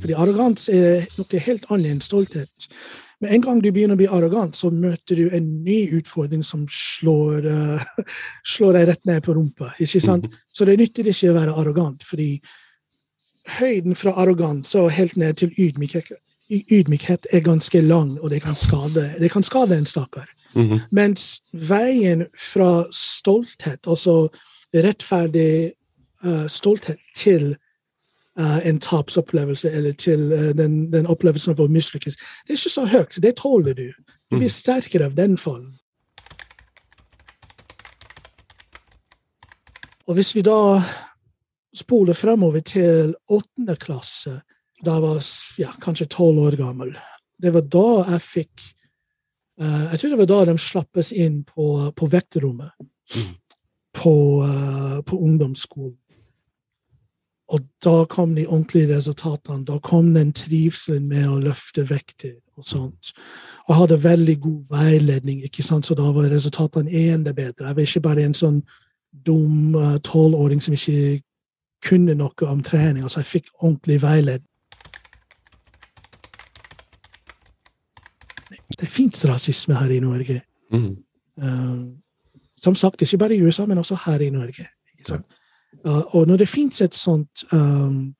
Fordi arroganse er noe helt annet enn stolthet. Med en gang du begynner å bli arrogant, så møter du en ny utfordring som slår, uh, slår deg rett ned på rumpa. ikke sant? Mm. Så det nytter ikke å være arrogant, fordi høyden fra arroganse og helt ned til ydmykhet, ydmykhet er ganske lang, og det kan skade, det kan skade en stakkar. Mm -hmm. Mens veien fra stolthet, altså rettferdig uh, stolthet, til en tapsopplevelse eller til uh, den, den, opplevelsen av å mislykkes, det er ikke så høyt. Det tåler du. Du blir mhm. sterkere av den fallen. Og hvis vi da spoler fremover til åttende klasse, da jeg var ja, kanskje tolv år gammel. Det var da jeg fikk uh, Jeg tror det var da de slappes inn på, på vekterommet mm. på, uh, på, ungdomsskolen. Og da kom de ordentlige resultatene. Da kom den trivselen med å løfte vekter og sånt. Og hadde veldig god veiledning, ikke sant? så da var resultatene enda bedre. Jeg var ikke bare en sånn dum eh, tolvåring som ikke kunne noe om trening. Altså, jeg fikk ordentlig veiledning. Det fins rasisme her i Norge. Mm. Um, som sagt, ikke bare i USA, men også her i Norge. Uh, og når det fins et sånt um,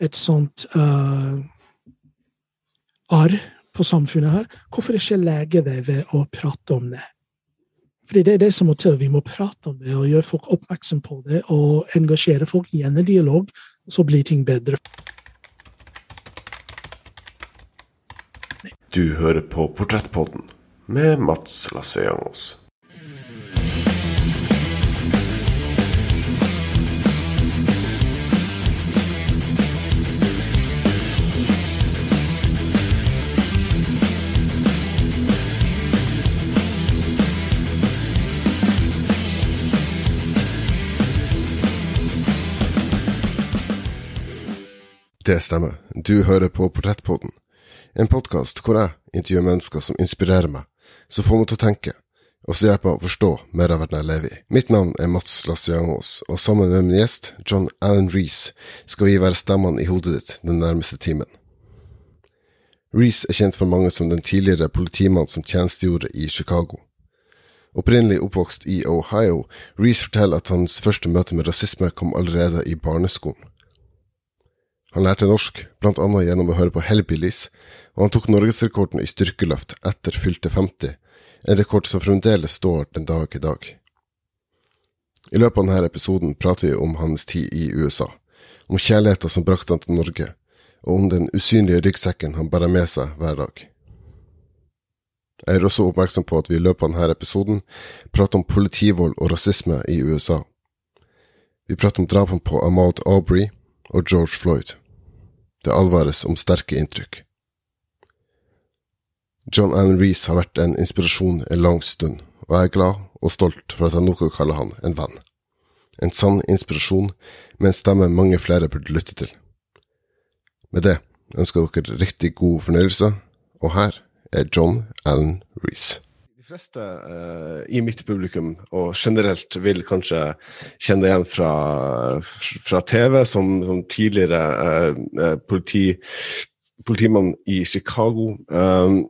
et sånt uh, arr på samfunnet her, hvorfor ikke lege det ved å prate om det? Fordi det er det som må til. Vi må prate om det og gjøre folk oppmerksom på det og engasjere folk en dialog, så blir ting bedre. Du hører på Portrettpodden med Mats Lasseangos. Det stemmer, du hører på Portrettpodden, en podkast hvor jeg intervjuer mennesker som inspirerer meg, som får meg til å tenke, og som hjelper meg å forstå mer av verden jeg lever i. Mitt navn er Mats Lassiangos, og sammen med min gjest, John Allen Reece, skal vi være stemmene i hodet ditt den nærmeste timen. Reece er kjent for mange som den tidligere politimannen som tjenestegjorde i Chicago. Opprinnelig oppvokst i Ohio, Reece forteller at hans første møte med rasisme kom allerede i barneskolen. Han lærte norsk, blant annet gjennom å høre på Hellbillies, og han tok norgesrekorden i styrkeløft etter fylte 50, en rekord som fremdeles står den dag i dag. I løpet av denne episoden prater vi om hans tid i USA, om kjærligheten som brakte han til Norge, og om den usynlige ryggsekken han bærer med seg hver dag. Jeg er også oppmerksom på at vi i løpet av denne episoden prater om politivold og rasisme i USA. Vi prater om drapene på Ahmad Aubrey, og George Floyd. Det advares om sterke inntrykk. John Allen Reece har vært en inspirasjon en lang stund, og jeg er glad og stolt for at jeg nå kan kalle han en venn. En sann inspirasjon, med en stemme mange flere burde lytte til. Med det ønsker dere riktig god fornøyelse, og her er John Allen Reece fleste uh, i mitt publikum, og generelt, vil kanskje kjenne igjen fra, fra TV som, som tidligere uh, politi, politimann i Chicago. Um,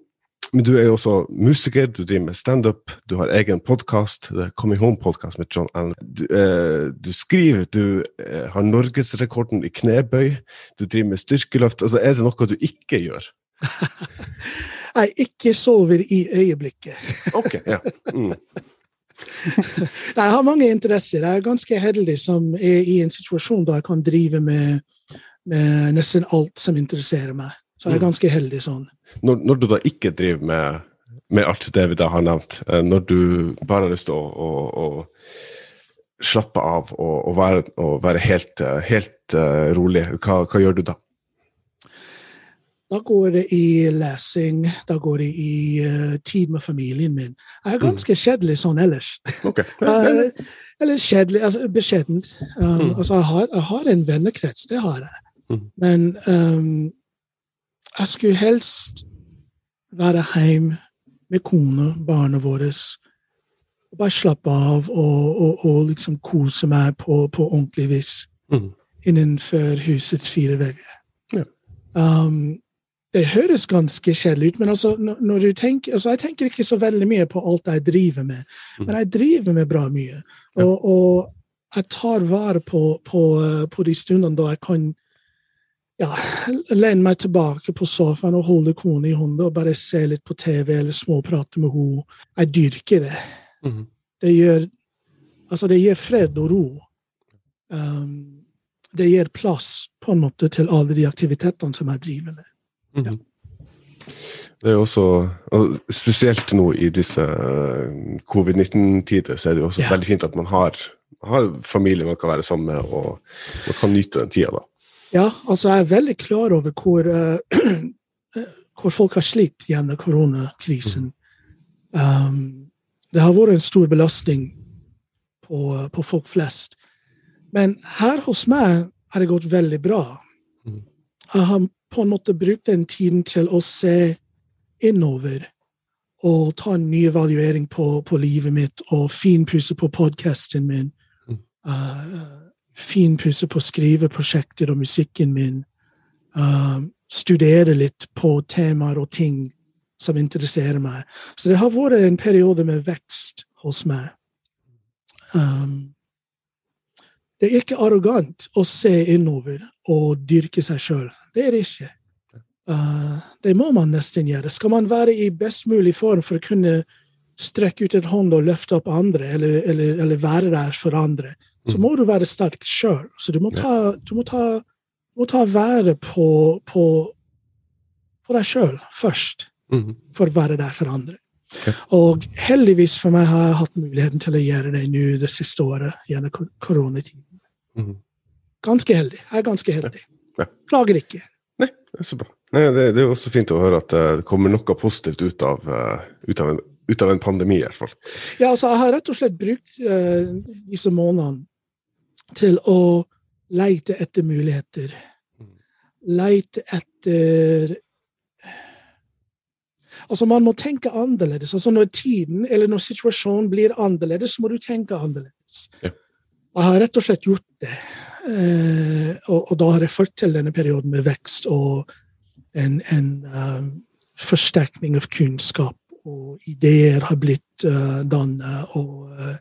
men du er jo også musiker, du driver med standup, du har egen podkast, Coming Home-podkast med John Allen. Du, uh, du skriver, du har norgesrekorden i knebøy, du driver med styrkeløft. Altså, er det noe du ikke gjør? jeg ikke sover i øyeblikket. ok, ja. Mm. Nei, jeg har mange interesser. Jeg er ganske heldig som er i en situasjon da jeg kan drive med, med nesten alt som interesserer meg. Så jeg er mm. ganske heldig sånn. Når, når du da ikke driver med, med, alt det vi da har nevnt, eh, når du bare har lyst til å, å, å slappe av og, og, være, og være, helt, eh, helt uh, rolig, hva, hva gjør du da? Da går det i lesing, da går det i uh, tid med familien min. Jeg er mm. ganske mm. kjedelig sånn ellers. Okay. uh, eller kjedelig, altså beskjedent. Um, mm. Altså, jeg har, jeg har, en vennekrets, det har jeg. Mm. Men um, jeg skulle helst være hjemme med kona, barna våre. og Bare slappe av og, og, og liksom kose meg på, på ordentlig vis. Mm. innenfor husets fire vegger. Ja. Um, det høres ganske kjedelig ut, men altså, når, du tenker, altså, jeg tenker ikke så veldig mye på alt jeg driver med, Mm. men jeg driver med bra mye. Og, og jeg tar vare på, på, på de stundene da jeg kan ja, lene meg tilbake på sofaen og holde kona i hånda og bare se litt på TV eller småprate med henne. Jeg dyrker det. Mhm. Det gjør Altså, det gir fred og ro. Um, det gir plass på en måte til alle de aktivitetene som jeg driver med. Mhm. Det er jo også, og Spesielt nå i disse eh, covid-19-tider så er det jo også Ja. veldig fint at man har, har familie man kan være sammen med, og man kan nyte den tida. da. Ja, altså jeg er veldig klar over hvor, uh, hvor folk har slitt gjennom koronakrisen. Um, det har vært en stor belastning på, på folk flest. Men her hos meg har det gått veldig bra. Mhm. Jeg har på en måte bruke den tiden til å se innover og ta en ny evaluering på, på livet mitt og finpusse på podkasten min. Uh, finpusse på skriveprosjekter og musikken min. Uh, studere litt på temaer og ting som interesserer meg. Så det har vært en periode med vekst hos meg. Um, det er ikke arrogant å se innover og dyrke seg sjøl. Det er det ikke. Uh, det må man nesten gjøre. Skal man være i best mulig form for å kunne strekke ut en hånd og løfte opp andre, eller, eller, eller være der for andre, så Mhm. må du være sterk sjøl. Så du må ta, du må ta, du må ta været på, på, på deg sjøl først Mhm. for å være der for andre. Og heldigvis for meg har jeg hatt muligheten til å gjøre det nå det siste året gjennom koronatiden. Mhm. Ganske heldig. Jeg er ganske heldig. Ja. Klager ikke. Det er så bra. Nei, det, det er også fint å høre at eh, det kommer noe positivt ut av, eh, ut av, en, ut av en pandemi, i hvert fall. Ja, altså, jeg har rett og slett brukt eh, disse månedene til å leite etter muligheter. Leite etter Altså, man må tenke annerledes. Altså, når tiden eller når situasjonen blir annerledes, så må du tenke annerledes. Ja. Jeg har rett og slett gjort det. Eh, og, og da har jeg ført til denne perioden med vekst og en, en um, forsterkning av kunnskap. Og ideer har blitt uh, dannet, og uh,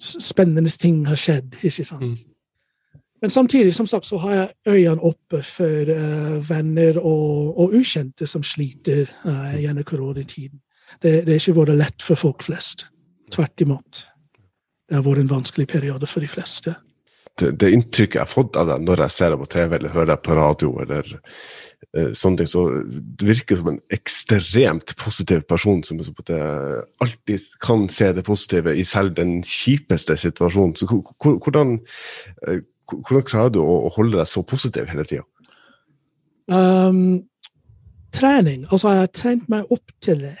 spennende ting har skjedd. ikke sant? Mm. Men samtidig som sagt, så har jeg øynene oppe for uh, venner og, og ukjente som sliter gjennom koronatiden. Det, det er ikke vært lett for folk flest. Tvert imot. Det har vært en vanskelig periode for de fleste. Det, inntrykket jeg har fått av deg når jeg ser deg på TV eller hører deg på radio, eller eh, sånne ting, så du virker som en ekstremt positiv person som alltid kan se det positive i selv den kjipeste situasjonen. Så hvor- hvor- hvordan, eh, hvordan klarer du å, holde deg så positiv hele tida? Um, trening. Altså, jeg har trent meg opp til det.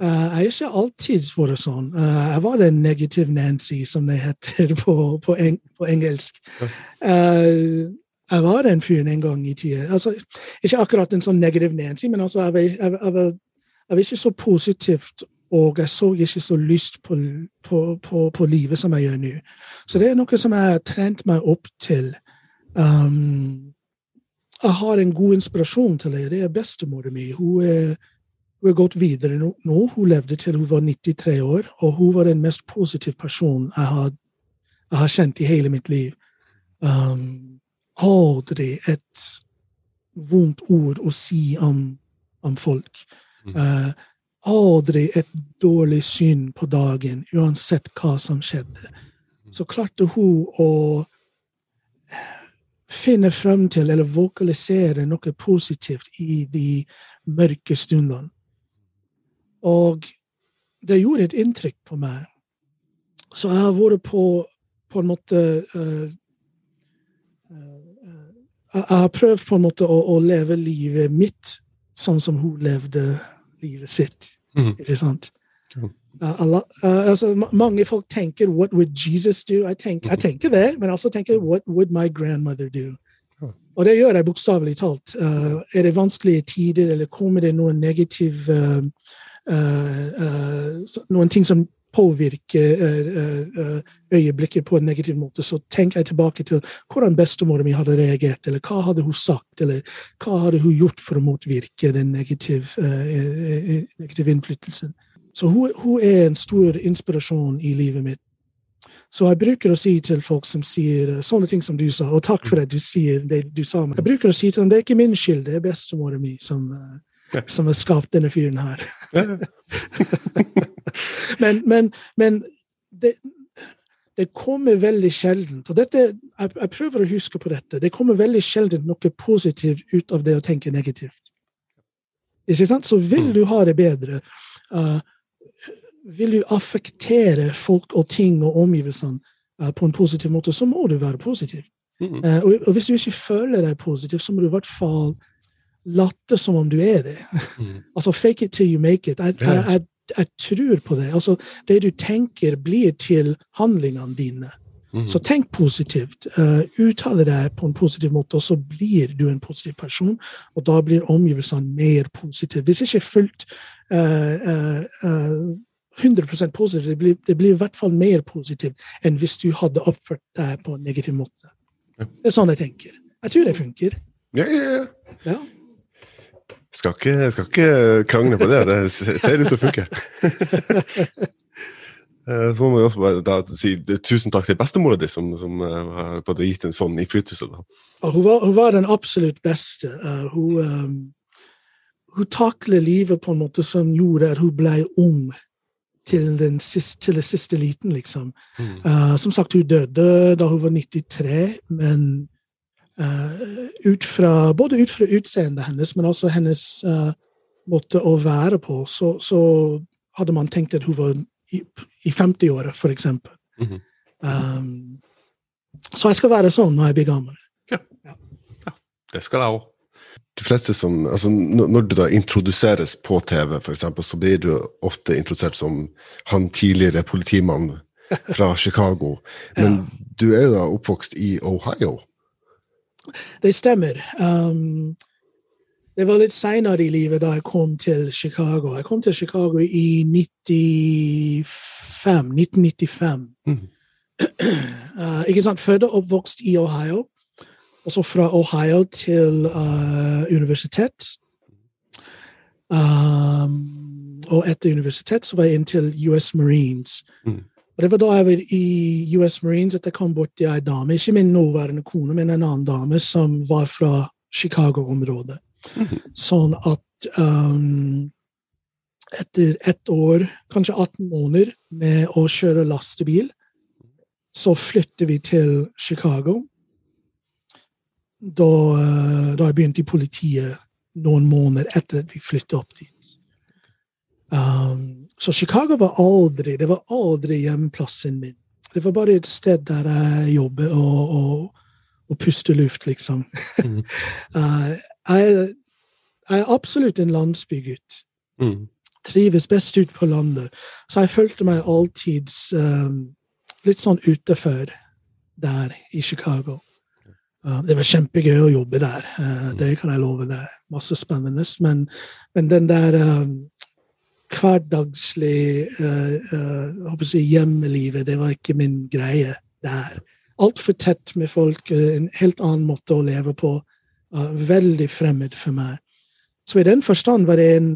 Uh, jeg har ikke alltid vært sånn. Uh, jeg var den negative Nancy, som det heter på, på, eng på engelsk. Uh, jeg var den fyren en gang i tida. Altså, ikke akkurat en sånn negative Nancy, men altså, jeg, var, jeg, jeg, var, jeg var ikke så positivt, og jeg så ikke så lyst på, på, på, på livet som jeg gjør nå. Så det er noe som jeg har trent meg opp til. Um, jeg har en god inspirasjon til det. Det er bestemora mi. Hun er, hun har gått videre nå. Hun levde til hun var 93 år, og hun var den mest positive personen jeg har, jeg har kjent i hele mitt liv. Um, aldri et vondt ord å si om, om folk. Mm. Uh, aldri et dårlig syn på dagen, uansett hva som skjedde. Så klarte hun å finne frem til eller vokalisere noe positivt i de mørke stundene. Og det gjorde et inntrykk på meg. Så jeg har vært på, på en måte uh, uh, Jeg har prøvd på en måte å, å leve livet mitt sånn som hun levde livet sitt. Mm. Ikke sant? Ja. Uh, altså, mange folk tenker 'what would Jesus do'? Jeg tenker, jeg tenker det, men også tenker 'what would my grandmother do'? Og det gjør jeg bokstavelig talt. Er det vanskelige tider, eller kommer det noen negative uh, Noen ting som påvirker øyeblikket på en negativ måte, så tenker jeg tilbake til hvordan bestemora mi hadde reagert, eller hva hadde hun sagt, eller hva hadde hun gjort for å motvirke den negative, negative innflytelsen. Så hun, hun, er en stor inspirasjon i livet mitt. Så jeg bruker å si til folk som sier sånne ting som du sa, og takk for at du sier det du sa. Jeg bruker å si til dem det er ikke min skyld, det er bestemora mi som, som har skapt denne fyren her. men, men, men det, det, kommer veldig sjeldent. Og dette, jeg, jeg, prøver å huske på dette. Det kommer veldig sjelden noe positivt ut av det å tenke negativt. Ikke sant? Så vil mm. du ha det bedre. Uh, vil du affektere folk og ting og omgivelsene uh, på en positiv måte, så må du være positiv. Uh, og, og, hvis du ikke føler deg positiv, så må du i hvert fall late som om du er det. Mm. altså fake it till you make it. Jeg, jeg, jeg, jeg tror på det. Altså, det du tenker, blir til handlingene dine. Mm. Så tenk positivt. Uh, uttale deg på en positiv måte, og så blir du en positiv person. Og da blir omgivelsene mer positive. Hvis ikke fullt uh, uh, 100 positivt, det blir, det blir, i hvert fall mer positivt enn hvis du hadde oppført deg på en negativ måte. Det er sånn jeg tenker. Jeg tror det funker. Ja, ja, ja. ja. Skal ikke, skal ikke krangle på det. Det ser ut til å funke. Eh, så må vi også bare da, si tusen takk til bestemora di, som, som uh, har gitt en sånn innflytelse. Ja, hun, var, hun, var, den absolutt beste. Uh, hun, um, hun taklet livet på en måte som gjorde at hun ble ung til den siste, til den siste liten, liksom. Mm. Uh, som sagt, hun døde da hun var 93, men ut fra, både ut fra utseendet hennes, men også hennes uh, måte å være på, så, så, hadde man tenkt at hun var i, i 50-åra, f.eks. Mm -hmm. um, så jeg skal være sånn når jeg blir gammel. Ja. ja. ja det skal jeg òg. De fleste som, altså Når du da introduseres på TV, for eksempel, så blir du ofte introdusert som han tidligere politimannen fra Chicago. Men ja. du er jo da oppvokst i Ohio. Det stemmer. Um, det var litt seinere i livet da jeg kom til Chicago. Jeg kom til Chicago i 95, 1995. Mm. Uh, ikke sant? Født og oppvokst i Ohio. Og så fra Ohio til uh, universitet. Um, og etter universitet så var jeg inn til US Marines. Mm. Og Det var da jeg var i US Marines at jeg kom borti ei dame, ikke min nåværende kone, men en annen dame som var fra Chicago-området. Mm. Sånn at um, etter ett år, kanskje 18 måneder, med å kjøre lastebil, så flytter vi til Chicago. Da, uh, da jeg begynte i politiet noen måneder etter at vi flyttet opp dit. Um, så Chicago var aldri det var aldri hjemplassen min. Det var bare et sted der jeg jobber og, og, og puster luft, liksom. Mm. uh, jeg, jeg, er absolutt en landsbygutt. Mm. Trives best ute på landet. Så jeg følte meg alltid um, litt sånn utenfor der i Chicago. Uh, det var kjempegøy å jobbe der, uh, det kan jeg love deg. Masse spennende. Men, men den der um, hverdagslig uh, uh, si, hjemmelivet, det var ikke min greie der. Altfor tett med folk, uh, en helt annen måte å leve på. Uh, veldig fremmed for meg. Så i den forstand var det en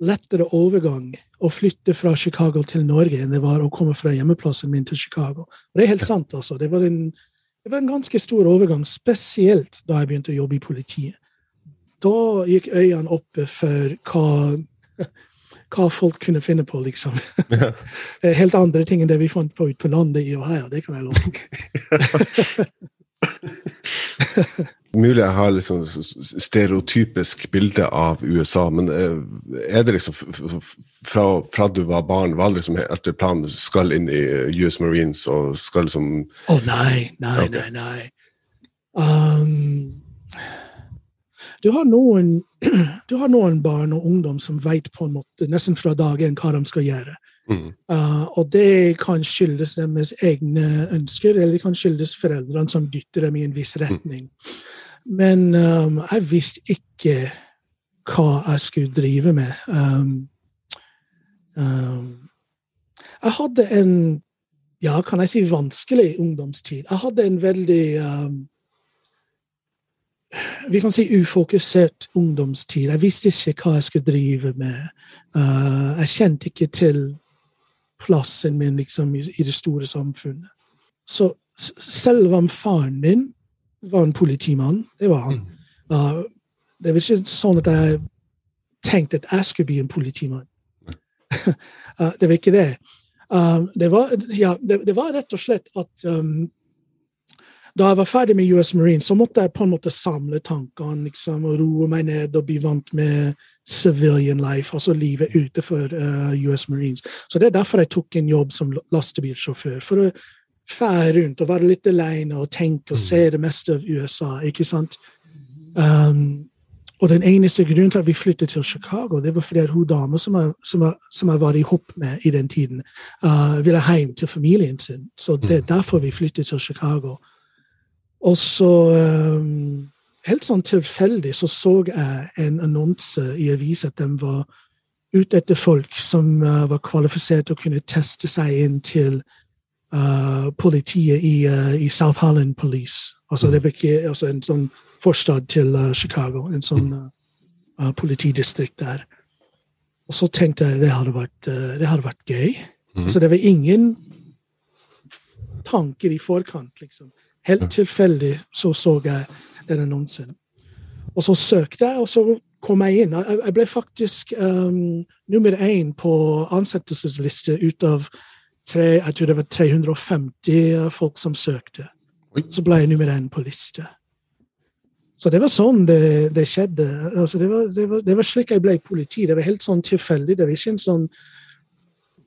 lettere overgang å flytte fra Chicago til Norge enn det var å komme fra hjemmeplassen min til Chicago. Og det er helt sant, altså. Det var, en, det var en ganske stor overgang, spesielt da jeg begynte å jobbe i politiet. Da gikk øynene oppe for hva hva folk kunne finne på, liksom. Ja. Eh, helt andre ting enn det vi fant på ute på landet i Ohio, det kan jeg love. Mulig jeg har liksom stereotypisk bilde av USA, men eh, er det liksom fra, fra du var barn, var det liksom etter planen skal inn i eh, US Marines og skal liksom Å oh, nei, nei, okay. nei, nei. Um, du har noen, du har noen barn og ungdom som vet på en måte nesten fra dag én hva de skal gjøre. Mm. Uh, og det kan skyldes deres egne ønsker, eller det kan skyldes foreldrene som dytter dem i en viss retning. Mm. Men um, jeg visste ikke hva jeg skulle drive med. Um, um, Jeg hadde en ja, kan jeg si vanskelig ungdomstid. Jeg hadde en veldig um, vi kan si ufokusert ungdomstid. Jeg visste ikke hva jeg skulle drive med. Uh, jeg kjente ikke til plassen min liksom, i, i, det store samfunnet. Så selv om faren min var en politimann, det var han. Uh, det var ikke sånn at jeg tenkte at jeg skulle bli en politimann. uh, det var ikke det. Um, det, var, ja, det, det, var, rett og slett at um, da jeg var ferdig med US Marine, så måtte jeg på en måte samle tankene liksom, og roe meg ned og bli vant med civilian life, altså livet utenfor uh, US Marines. Så Det er derfor jeg tok en jobb som lastebilsjåfør. For å fære rundt og være litt alene og tenke og mm. se det meste av USA. ikke sant? Um, og den eneste grunnen til at vi flyttet til Chicago, det var fordi at hun dama som jeg, som jeg, som jeg var i hopp med i den tiden, uh, ville hjem til familien sin. Så det er mm. derfor vi flyttet til Chicago. Og så, um, helt sånn tilfeldig, så så jeg en annonse i avisa at de var ute etter folk som uh, var kvalifisert til å kunne teste seg inn til uh, politiet i, i South Holland Police. Altså, det var ikke altså en sånn forstad til uh, Chicago. En sånn uh, politidistrikt der. Og så tenkte jeg det hadde vært, uh, det hadde vært gøy. Mm. Altså, det var ingen tanker i forkant, liksom. Helt tilfeldig så så jeg den annonsen. Og så søkte jeg, og så kom jeg inn. Jeg ble faktisk um, nummer én på ansettelsesliste ut av tre, jeg tror det var 350 folk som søkte. Så ble jeg nummer én på liste. Så det var sånn det, det skjedde. Altså det, var, det, var, det, var, slik jeg ble politi. Det var helt sånn tilfeldig. Det var ikke en sånn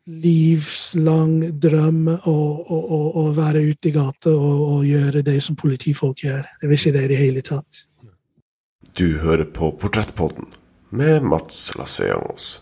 livslang drøm å, å, å, å være ute i gata og, og, gjøre det som politifolk gjør. Det vil ikke det i det hele tatt. Du hører på Portrettpodden med Mats Lasseangos.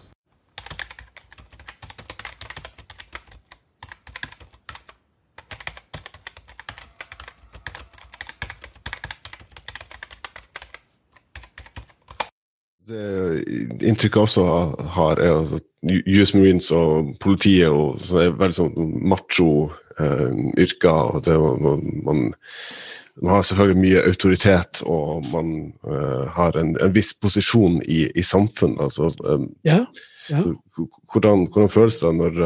Det inntrykket jeg også har, er at US Marines og politiet og sånne veldig sånn macho-yrker. Eh, og det, man, man, man, har selvfølgelig mye autoritet, og man uh, har en, en, viss posisjon i, i samfunnet. Altså, um, ja, ja. Hvordan, hvordan, føles det når,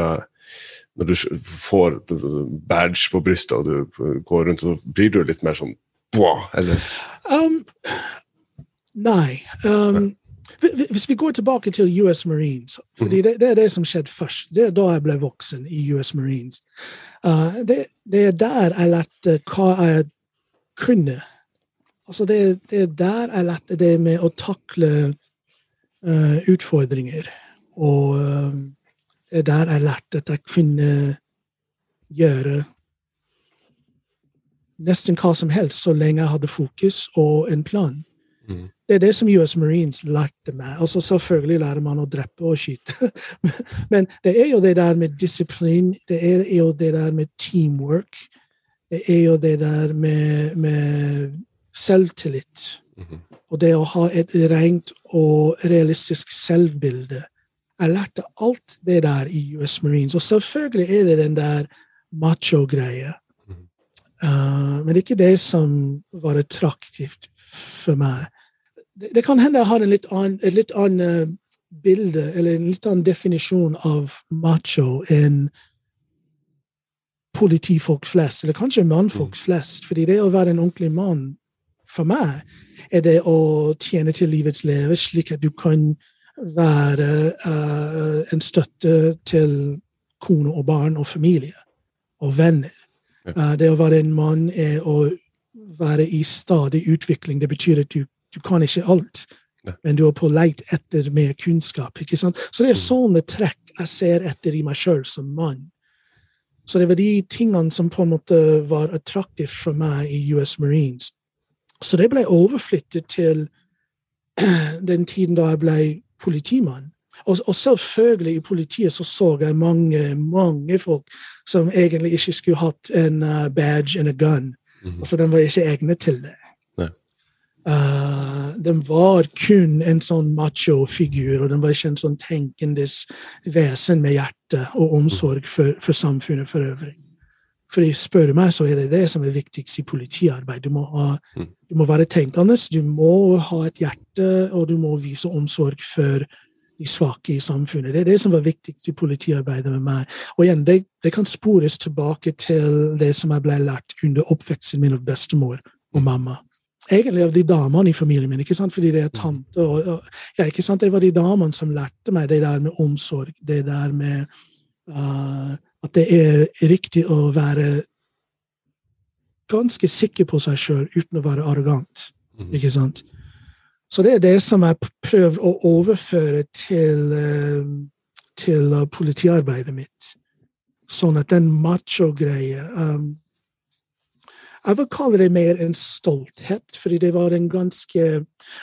når du får badge på brystet og du går rundt, og blir du litt mer sånn Boah! eller? Um, nei. Um, hvis vi går tilbake til US Marines fordi mhm. det, det, er det som skjedde først. Det er da jeg ble voksen i US Marines. Uh, det, det, er der jeg lærte hva jeg kunne. Altså det, det, er der jeg lærte det med å takle uh, utfordringer. Og uh, det er der jeg lærte at jeg kunne gjøre nesten hva som helst så lenge jeg hadde fokus og en plan. Mm. Det er det som US Marines lærte meg. Altså selvfølgelig lærer man å drepe og skyte. Men det er jo det der med disiplin, det er jo det der med teamwork. Det er jo det der med, med selvtillit. Mm -hmm. Og det å ha et rent og realistisk selvbilde. Jeg lærte alt det der i US Marines. Og selvfølgelig er det den der macho-greia. Mm -hmm. uh, men det er ikke det som var attraktivt for meg det, det, kan hende jeg har en litt annen, et litt annet bilde, eller en litt annen definisjon av macho enn politifolk flest, eller kanskje mannfolk mm. flest. fordi det å være en ordentlig mann, for meg, er det å tjene til livets leve, slik at du kan være uh, en støtte til kone og barn og familie og venner. Uh, det å være en mann er å være i stadig utvikling. Det betyr at du du kan ikke alt, men du er på leit etter mer kunnskap. ikke sant? Så det er mm. sånne trekk jeg ser etter i meg sjøl som mann. Så det var de tingene som på en måte var attraktive for meg i US Marines. Så det ble overflyttet til den tiden da jeg ble politimann. Og, og, selvfølgelig i politiet så så jeg mange mange folk som egentlig ikke skulle hatt en uh, badge and a gun. Mm -hmm. Altså, De var ikke egnet til det. Uh, den var kun en sånn macho-figur, og den var ikke en sånn tenkendes vesen med hjerte og omsorg for, for samfunnet for øvrig. For spør meg, så er det det som er viktigst i politiarbeid. Du må, ha, Mm. du må være tenkende, du må ha et hjerte, og du må vise omsorg for de svake i samfunnet. Det er det som var viktigst i politiarbeidet med meg. Og igjen, det, det kan spores tilbake til det som jeg ble lært under oppveksten min av bestemor og mamma. Egentlig av de damene i familien min, ikke sant? fordi det er tante. Og, og, ja, ikke sant? Det var de damene som lærte meg det der med omsorg, det der med uh, at det er riktig å være ganske sikker på seg sjøl uten å være arrogant. Mhm. Ikke sant? Så det er det som jeg prøver å overføre til, eh, til eh, politiarbeidet mitt. Sånn at den macho-greia um, Jeg vil kalle det mer en stolthet, fordi det var en ganske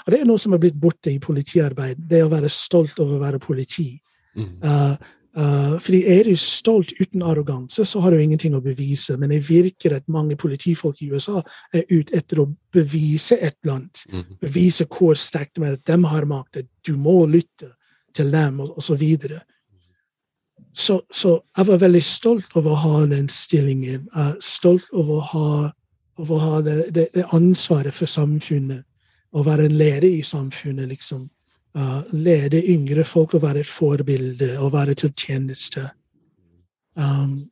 Og det er noe som har blitt borte i politiarbeid, det å være stolt over å være politi. Mm. Uh, uh, fordi er du stolt uten arroganse, så har du ingenting å bevise. Men det virker at mange politifolk i USA er ute etter å bevise et eller annet. Mm. Bevise hvor sterkt de er, at de har makt, at du må lytte til dem, og, osv. så. Så, så jeg var veldig stolt over å ha den stillingen. Stolt over å ha, over å ha det, det, det ansvaret for samfunnet. Å være en leder i samfunnet, liksom. Uh, lede yngre folk og være et forbilde og være til tjeneste. Um,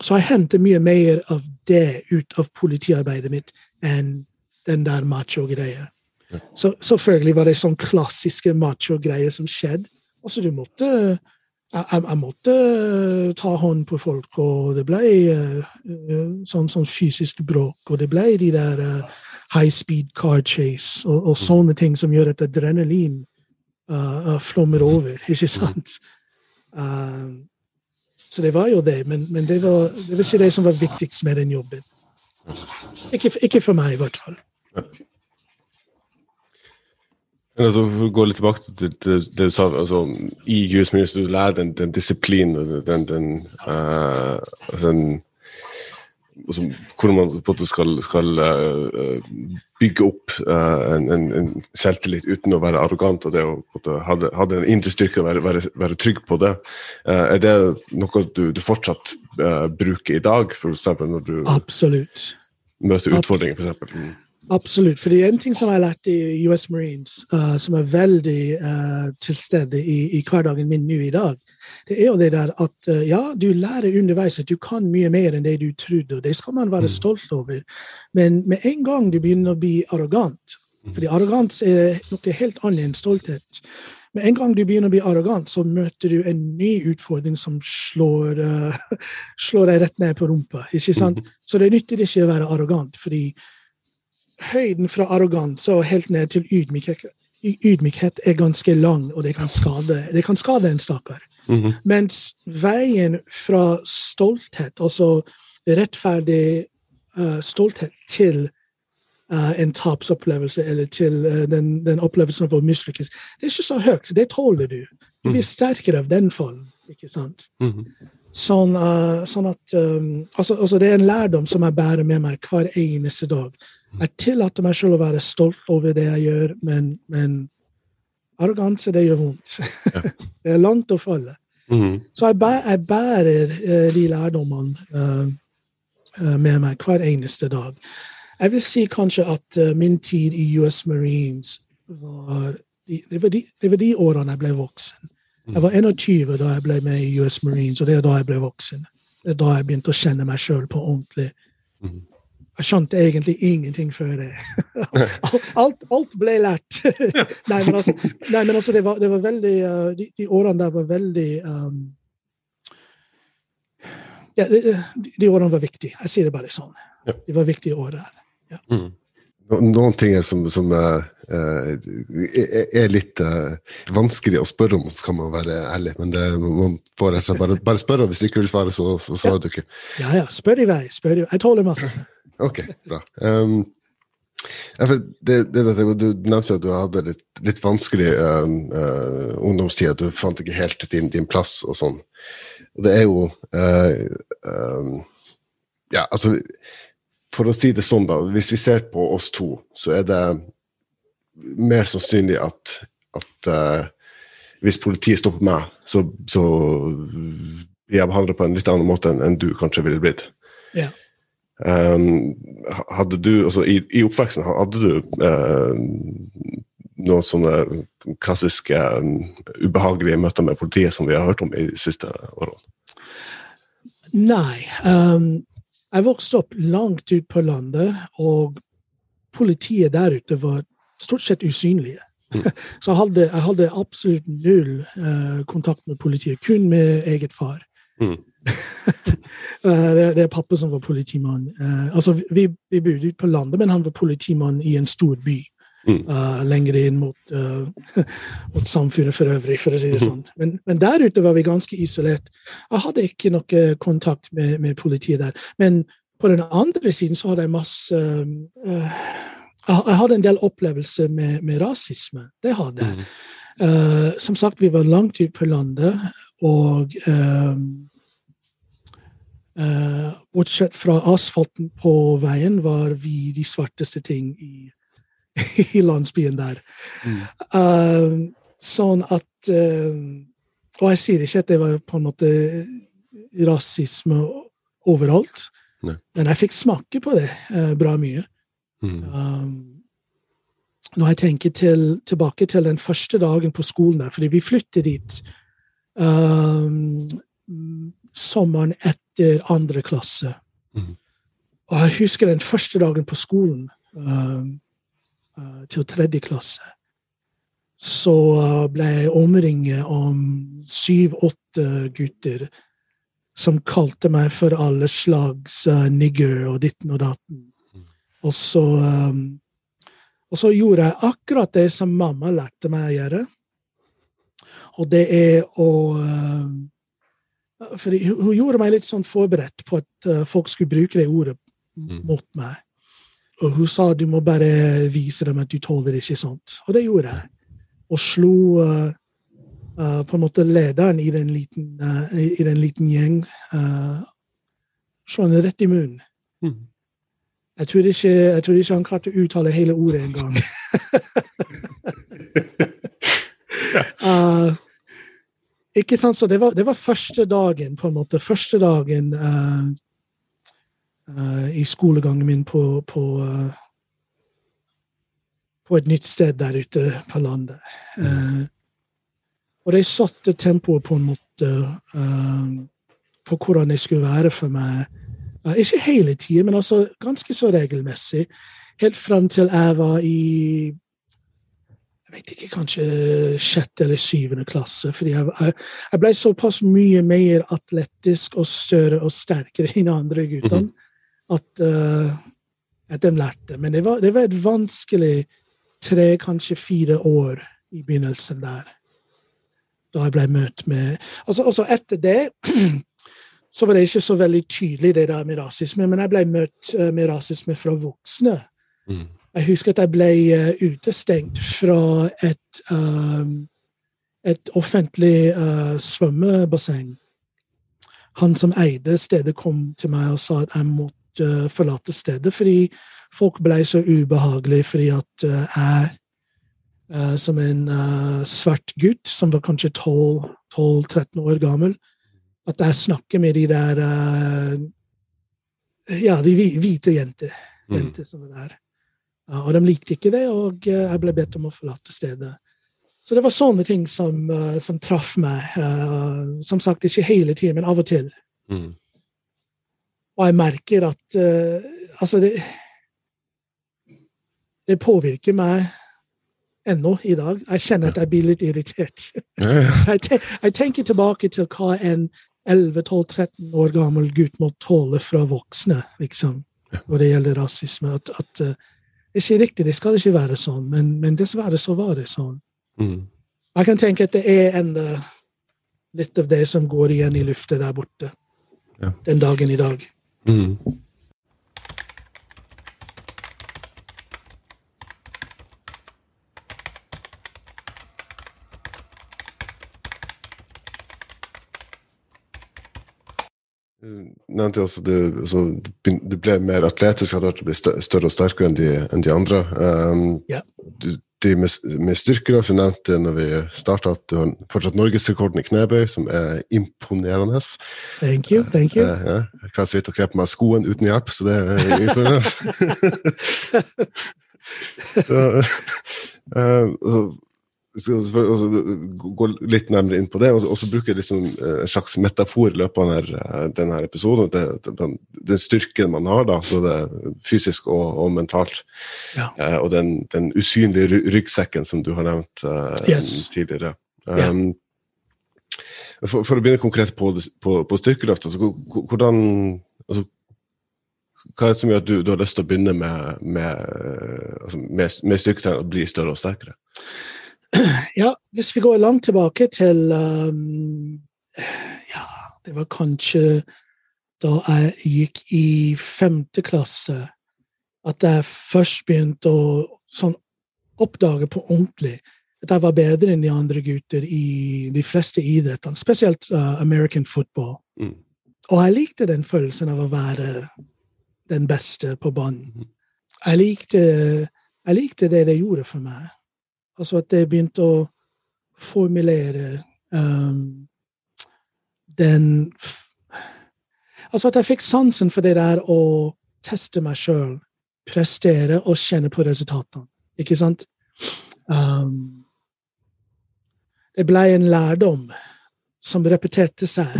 så jeg henter mye mer av det ut av politiarbeidet mitt enn den der macho-greia. Ja. Så selvfølgelig var det sånn klassiske macho-greier som skjedde. Altså, du måtte jeg, jeg, måtte ta hånd på folk, og det ble eh, eh, sånn, sånn fysisk bråk. Og det ble de der uh, high speed car chase og, og sånne ting som gjør at adrenalin uh, flommer over, ikke sant? Uh, så det var jo det, men, men det, var, det var ikke det som var viktigst med den jobben. Ikke, ikke for meg, i hvert fall. Men altså, for å gå litt tilbake til det du sa, altså, i US Marines du lærer den, den disiplinen den, den, uh, den altså, Hvordan man på en måte skal, skal uh, bygge opp uh, en, en, en selvtillit uten å være arrogant, og det å måte ha, det- ha den indre styrke og være, være, være trygg på det. Er det noe du, du fortsatt bruker i dag, f.eks. når du Absolutt. møter utfordringer? For eksempel? Mm. Absolutt. fordi en ting som jeg har lært i US Marines, uh, som er veldig uh, til stede i, i hverdagen min nå i dag, det er jo det der at uh, ja, du lærer underveis at du kan mye mer enn det du trodde, og det skal man være Mm. stolt over. Men med en gang du begynner å bli arrogant, fordi arrogans er noe helt annet enn stolthet. Med en gang du begynner å bli arrogant, så møter du en ny utfordring som slår, uh, slår deg rett ned på rumpa. ikke sant? Så det nytter ikke å være arrogant, fordi høyden fra arroganse og helt ned til ydmykhet, ydmykhet er ganske lang, og det kan skade, det kan skade en stakkar. Mhm. Mens veien fra stolthet, altså rettferdig uh, stolthet, til uh, en tapsopplevelse, eller til uh, den, den opplevelsen av å mislykkes, det er ikke så høyt. Det tåler du. Du blir sterkere av den formen, ikke sant? Mhm. Sånn, uh, sånn at um, altså, altså Det er en lærdom som jeg bærer med meg hver eneste dag. Jeg tillater meg selv å være stolt over det jeg gjør, men, men arroganse, det gjør vondt. det er langt å falle. Mhm. Så jeg, bæ jeg bærer uh, de lærdommene uh, med meg hver eneste dag. Jeg vil si kanskje at uh, min tid i US Marines var de, det, var de, det var de årene jeg ble voksen. Jeg var 21 da jeg ble med i US Marines, og det er da jeg ble voksen. Det er da jeg begynte å kjenne meg sjøl på ordentlig. Mhm. Jeg skjønte egentlig ingenting før det. alt, alt ble lært. nei, men altså, nei, men altså det, var, det var veldig uh, de, de årene der var veldig um, ja, de, de, årene var viktige. Jeg sier det bare sånn. Ja. De var viktige år der. Mhm. No- Noen ting er som, som eh, eh, er, er litt eh, vanskelig å spørre om, så kan man være ærlig. Men det, man får rett og slett bare, bare spørre, og hvis du ikke vil svare, så, så svarer du ikke. Ja, ja. Spør i vei. Spør i vei. Jeg tåler masse. Ok, bra. Um, det, det, det, du nevnte at du hadde litt, litt vanskelig uh, uh, ungdomstid, du fant ikke helt din, din plass og sånn. Og det er jo uh, Ja, altså For å si det sånn, da. Hvis vi ser på oss to, så er det mer sannsynlig at, at uh, hvis politiet stopper meg, så, så blir jeg behandla på en litt annen måte enn, enn du kanskje ville blitt. Ja. Um, hadde du, altså i, i oppveksten, hadde du uh, noen sånne klassiske um, ubehagelige møter med politiet som vi har hørt om i de siste årene? Nei. Um, jeg vokste opp langt ut på landet, og politiet der ute var stort sett usynlige. Mm. Så jeg hadde, jeg hadde, absolutt null uh, kontakt med politiet, kun med eget far. Mm. Eh, det, det, er pappa som var politimann. Uh, altså, vi, vi bodde ute på landet, men han var politimann i en stor by. Mm. Uh, lenger inn mot, mot, samfunnet for øvrig, for å si det sånn. Men, men, der ute var vi ganske isolert. Jeg hadde ikke noe kontakt med, med politiet der. Men på den andre siden så hadde jeg masse jeg hadde en del opplevelser med, med rasisme. Det hadde jeg. Mm. Uh, som sagt, vi var langt ute på landet, og uh, Bortsett fra asfalten på veien var vi de svarteste ting i, i landsbyen der. Mm. Uh, sånn at Og jeg sier ikke at det var på en måte rasisme overalt, Nei. men jeg fikk smake på det bra mye. Mm. Um, når jeg tenker til, tilbake til den første dagen på skolen der, fordi vi flyttet dit um, sommeren etter andre klasse. Mm. Og jeg husker den første dagen på skolen um, uh, til tredje klasse. Så uh, ble jeg omringet om syv-åtte gutter som kalte meg for alle slags uh, nigger og ditten og datten. Og så, og så gjorde jeg akkurat det som mamma lærte meg å gjøre. Og det er å For hun gjorde meg litt sånn forberedt på at folk skulle bruke det ordet mm. mot meg. Og hun sa du må bare vise dem at du tåler ikke sånt. Og det gjorde jeg. Og slo uh, uh, på en måte lederen i den liten, uh, i den liten gjeng Slo henne rett i munnen. Mm. Jeg tror, ikke, jeg tror ikke han klarte å uttale hele ordet engang. uh, ikke sant, så det var, det var, første dagen, på en måte. Første dagen i skolegangen min på, på, på, et nytt sted der ute på landet. og det satte tempoet på en måte på hvordan det skulle være for meg ikke hele tida, men altså ganske så regelmessig. Helt fram til jeg var i jeg vet ikke, kanskje sjette eller syvende klasse. fordi jeg, jeg, jeg, ble såpass mye mer atletisk og større og sterkere enn andre guttene mhm. At, uh, at de lærte. Men det var, det var, et vanskelig tre, kanskje fire år i begynnelsen der. Da jeg ble møtt med altså, altså etter det så var det ikke så veldig tydelig, det der med rasisme. Men jeg ble møtt uh, med rasisme fra voksne. Mm. Jeg husker at jeg ble uh, utestengt fra et, um, et offentlig uh, svømmebasseng. Han som eide stedet, kom til meg og sa at jeg måtte forlate stedet fordi folk ble så ubehagelige fordi at jeg som en svart gutt, som var kanskje 12-13 år gammel, at jeg snakker med de der Ja, de hvite jenter, mm. jenter som er der. Og de likte ikke det, og jeg ble bedt om å forlate stedet. Så det var sånne ting som, som traff meg. som sagt, ikke hele tiden, men av og til. Mm. Og jeg merker at Altså, det Det påvirker meg ennå i dag. Jeg kjenner at jeg blir litt irritert. jeg, te jeg tenker tilbake til hva en 11-12-13 år gammel gutt må tåle fra voksne, liksom, når det gjelder rasisme. At, at uh, ikke riktig, det skal ikke være sånn, men, men dessverre så var det sånn. Mm. Jeg kan tenke at det er enda litt av det som går igjen i luftet der borte ja. den dagen i dag. Mm. nevnte også du, altså, du ble mer atletisk etter hvert, du ble større og sterkere enn de, enn de andre. Um, yeah. du, artig med, med styrker. Du nevnte når vi starta at du har fortsatt norgesrekorden i knebøy, som er imponerende. Thank you, thank you. Eh, ja, jeg klarer så vidt å kle på meg skoen uten hjelp, så det er imponerende. så, uh, altså, skal gå litt nærmere inn på det, og så bruke liksom eh, en slags metafor i løpet av denne, denne episoden. Den, den, styrken man har, da, både fysisk og, og mentalt. Ja. Eh, og den, den, usynlige ryggsekken som du har nevnt uh, yes. tidligere. Um, for, for, å begynne konkret på, på, på styrkeløft, altså, hvordan altså, hva er det som gjør at du, du har lyst til å begynne med, med, altså, med, med styrketrening og bli større og sterkere? Ja, hvis vi går langt tilbake til um, Ja, det var kanskje da jeg gikk i femte klasse at jeg først begynte å sånn, oppdage på ordentlig at jeg var bedre enn de andre gutter i de fleste idrettene, spesielt uh, American football. Mm. Og jeg likte den følelsen av å være den beste på banen. Mm. Jeg likte, jeg likte det det gjorde for meg. Altså at jeg begynte å formulere um, den Altså at jeg fikk sansen for det der å teste meg sjøl, prestere og kjenne på resultatene. Ikke sant? Um, det ble en lærdom som repeterte seg.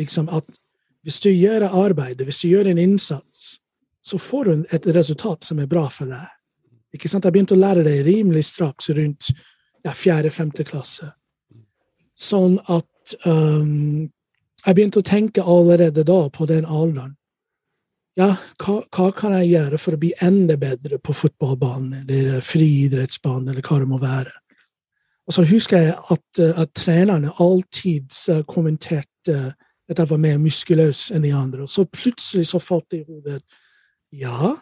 Liksom at hvis du gjør arbeidet, hvis du gjør en innsats, så får du et resultat som er bra for deg. Ikke sant? Jeg begynte å lære det rimelig straks rundt ja, fjerde-femte klasse. Sånn at um, jeg begynte å tenke allerede da, på den alderen Ja, hva, hva, kan jeg gjøre for å bli enda bedre på fotballbanen eller friidrettsbanen, eller hva det må være? Og så husker jeg at, at trenerne alltid kommenterte at jeg var mer muskuløs enn de andre. Og så plutselig så falt det i hodet ja,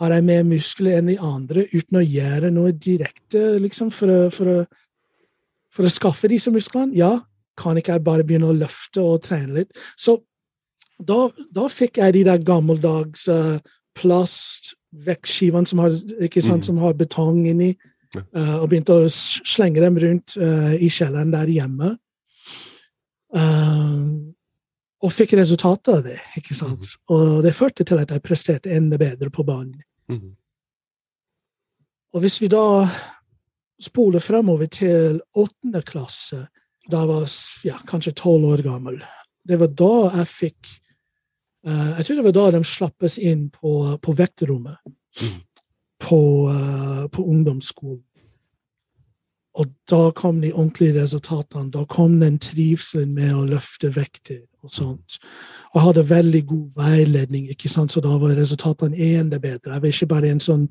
har jeg mer muskler enn de andre uten å gjøre noe direkte liksom, for, å, for, å, for, å, skaffe disse musklene? Ja, kan ikke jeg bare begynne å løfte og trene litt? Så da, da fikk jeg de der gammeldags uh, plastvektskivene som, mm. som har betong inni, uh, og begynte å slenge dem rundt uh, i kjelleren der hjemme. Uh, og fikk resultatet av det. ikke sant? Mm. Og det førte til at jeg presterte enda bedre på banen. Mm. Og hvis vi da spoler fremover til åttende klasse, da jeg var ja, kanskje tolv år gammel Det var da jeg fikk uh, Jeg tror det var da de slappes inn på, på vekterommet mm. på, uh, på ungdomsskolen. Og da kom de ordentlige resultatene. Da kom den trivselen med å løfte vekter og sånt. Og hadde veldig god veiledning, ikke sant? så da var resultatene enda bedre. Jeg var ikke bare en sånn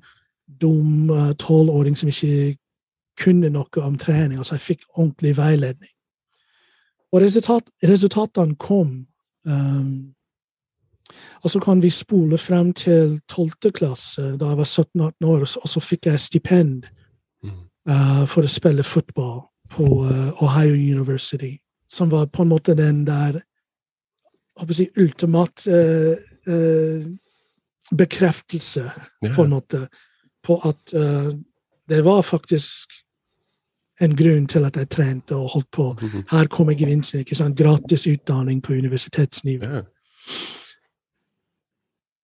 dum uh, tolvåring som ikke kunne noe om trening. Altså, jeg fikk ordentlig veiledning. Og resultat, resultatene kom. Um, og så kan vi spole frem til tolvte klasse, da jeg var 17-18 år, og så fikk jeg stipend uh, for å spille fotball på uh, Ohio University. Som var på en måte den der si, ultimat uh, bekreftelse, yeah. på en måte, på at det var faktisk en grunn til at jeg trente og holdt på. Mhm. Her kommer gevinsten. ikke sant? Gratis utdanning på universitetsnivå. Ja.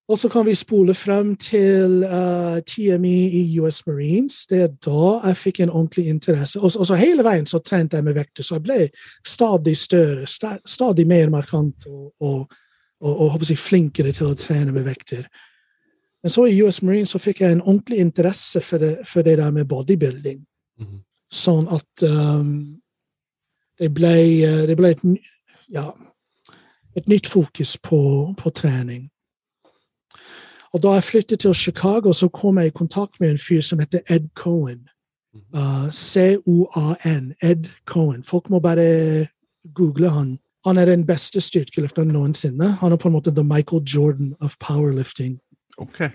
Og så kan vi spole frem til uh, TMI i US Marines. Det er da jeg fikk en ordentlig interesse. Og, og så hele veien så trente jeg med vekter, så jeg ble stadig større, stadig mer markant og, og, og, si, flinkere til å trene med vekter. Men så i US Marines så fikk jeg en ordentlig interesse for det, for det der med bodybuilding. Mm -hmm. Sånn at um, det ble, uh, det ble et, ja, et nytt fokus på, på trening. Og da jeg flyttet til Chicago, så kom jeg i kontakt med en fyr som heter Ed Cohen. Uh, mhm. C-O-A-N. Ed Cohen. Folk må bare google han. Han er den beste styrkeløfteren noensinne. Han er på en måte the Michael Jordan of powerlifting. Okay.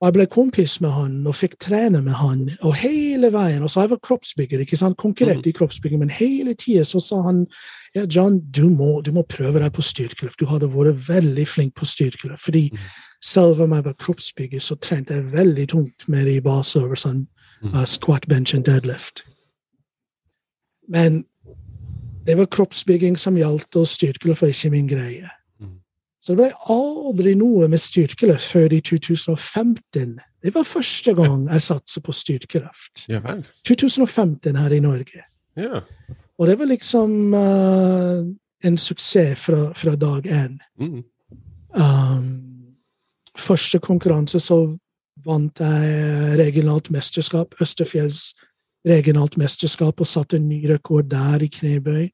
Og jeg ble kompis med han og fikk trene med han og hele veien. Og så jeg var kroppsbygger, ikke sant? konkurrerte mm. i kroppsbygging, men hele tida så sa han ja, John, du må, du må prøve deg på styrkeløft. Du hadde vært veldig flink på styrkeløft. fordi mm selv om jeg var kroppsbygger, så trente jeg veldig tungt med de baseøvelsene. uh, squat, bench and deadlift. Men det var kroppsbygging som gjaldt, og styrkeløft var ikke min greie. Mm. Så det ble aldri noe med styrkeløft før i 2015. Det var første gang jeg satset på styrkeløft. Ja 2015 her i Norge. Ja. Og det var liksom uh, en suksess fra, fra dag én. Mm. Um, første konkurranse så vant jeg regionalt mesterskap, Østerfjells regionalt mesterskap, og satte en ny rekord der i knebøy.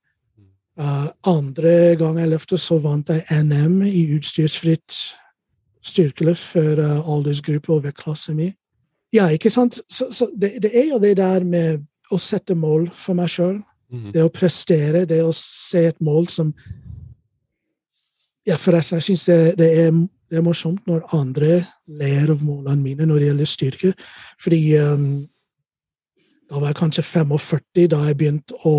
Uh, andre gang jeg løftet, så vant jeg NM i utstyrsfritt styrkeløft for uh, aldersgruppe og vektklasse mi. Ja, ikke sant? Så, så det, det, er jo det der med å sette mål for meg sjøl. Mm. Det å prestere, det å se et mål som Ja, forresten, jeg syns det, det, er, det er morsomt når andre ler av målene mine når det gjelder styrke. Fordi um, da var jeg kanskje 45 da jeg begynte å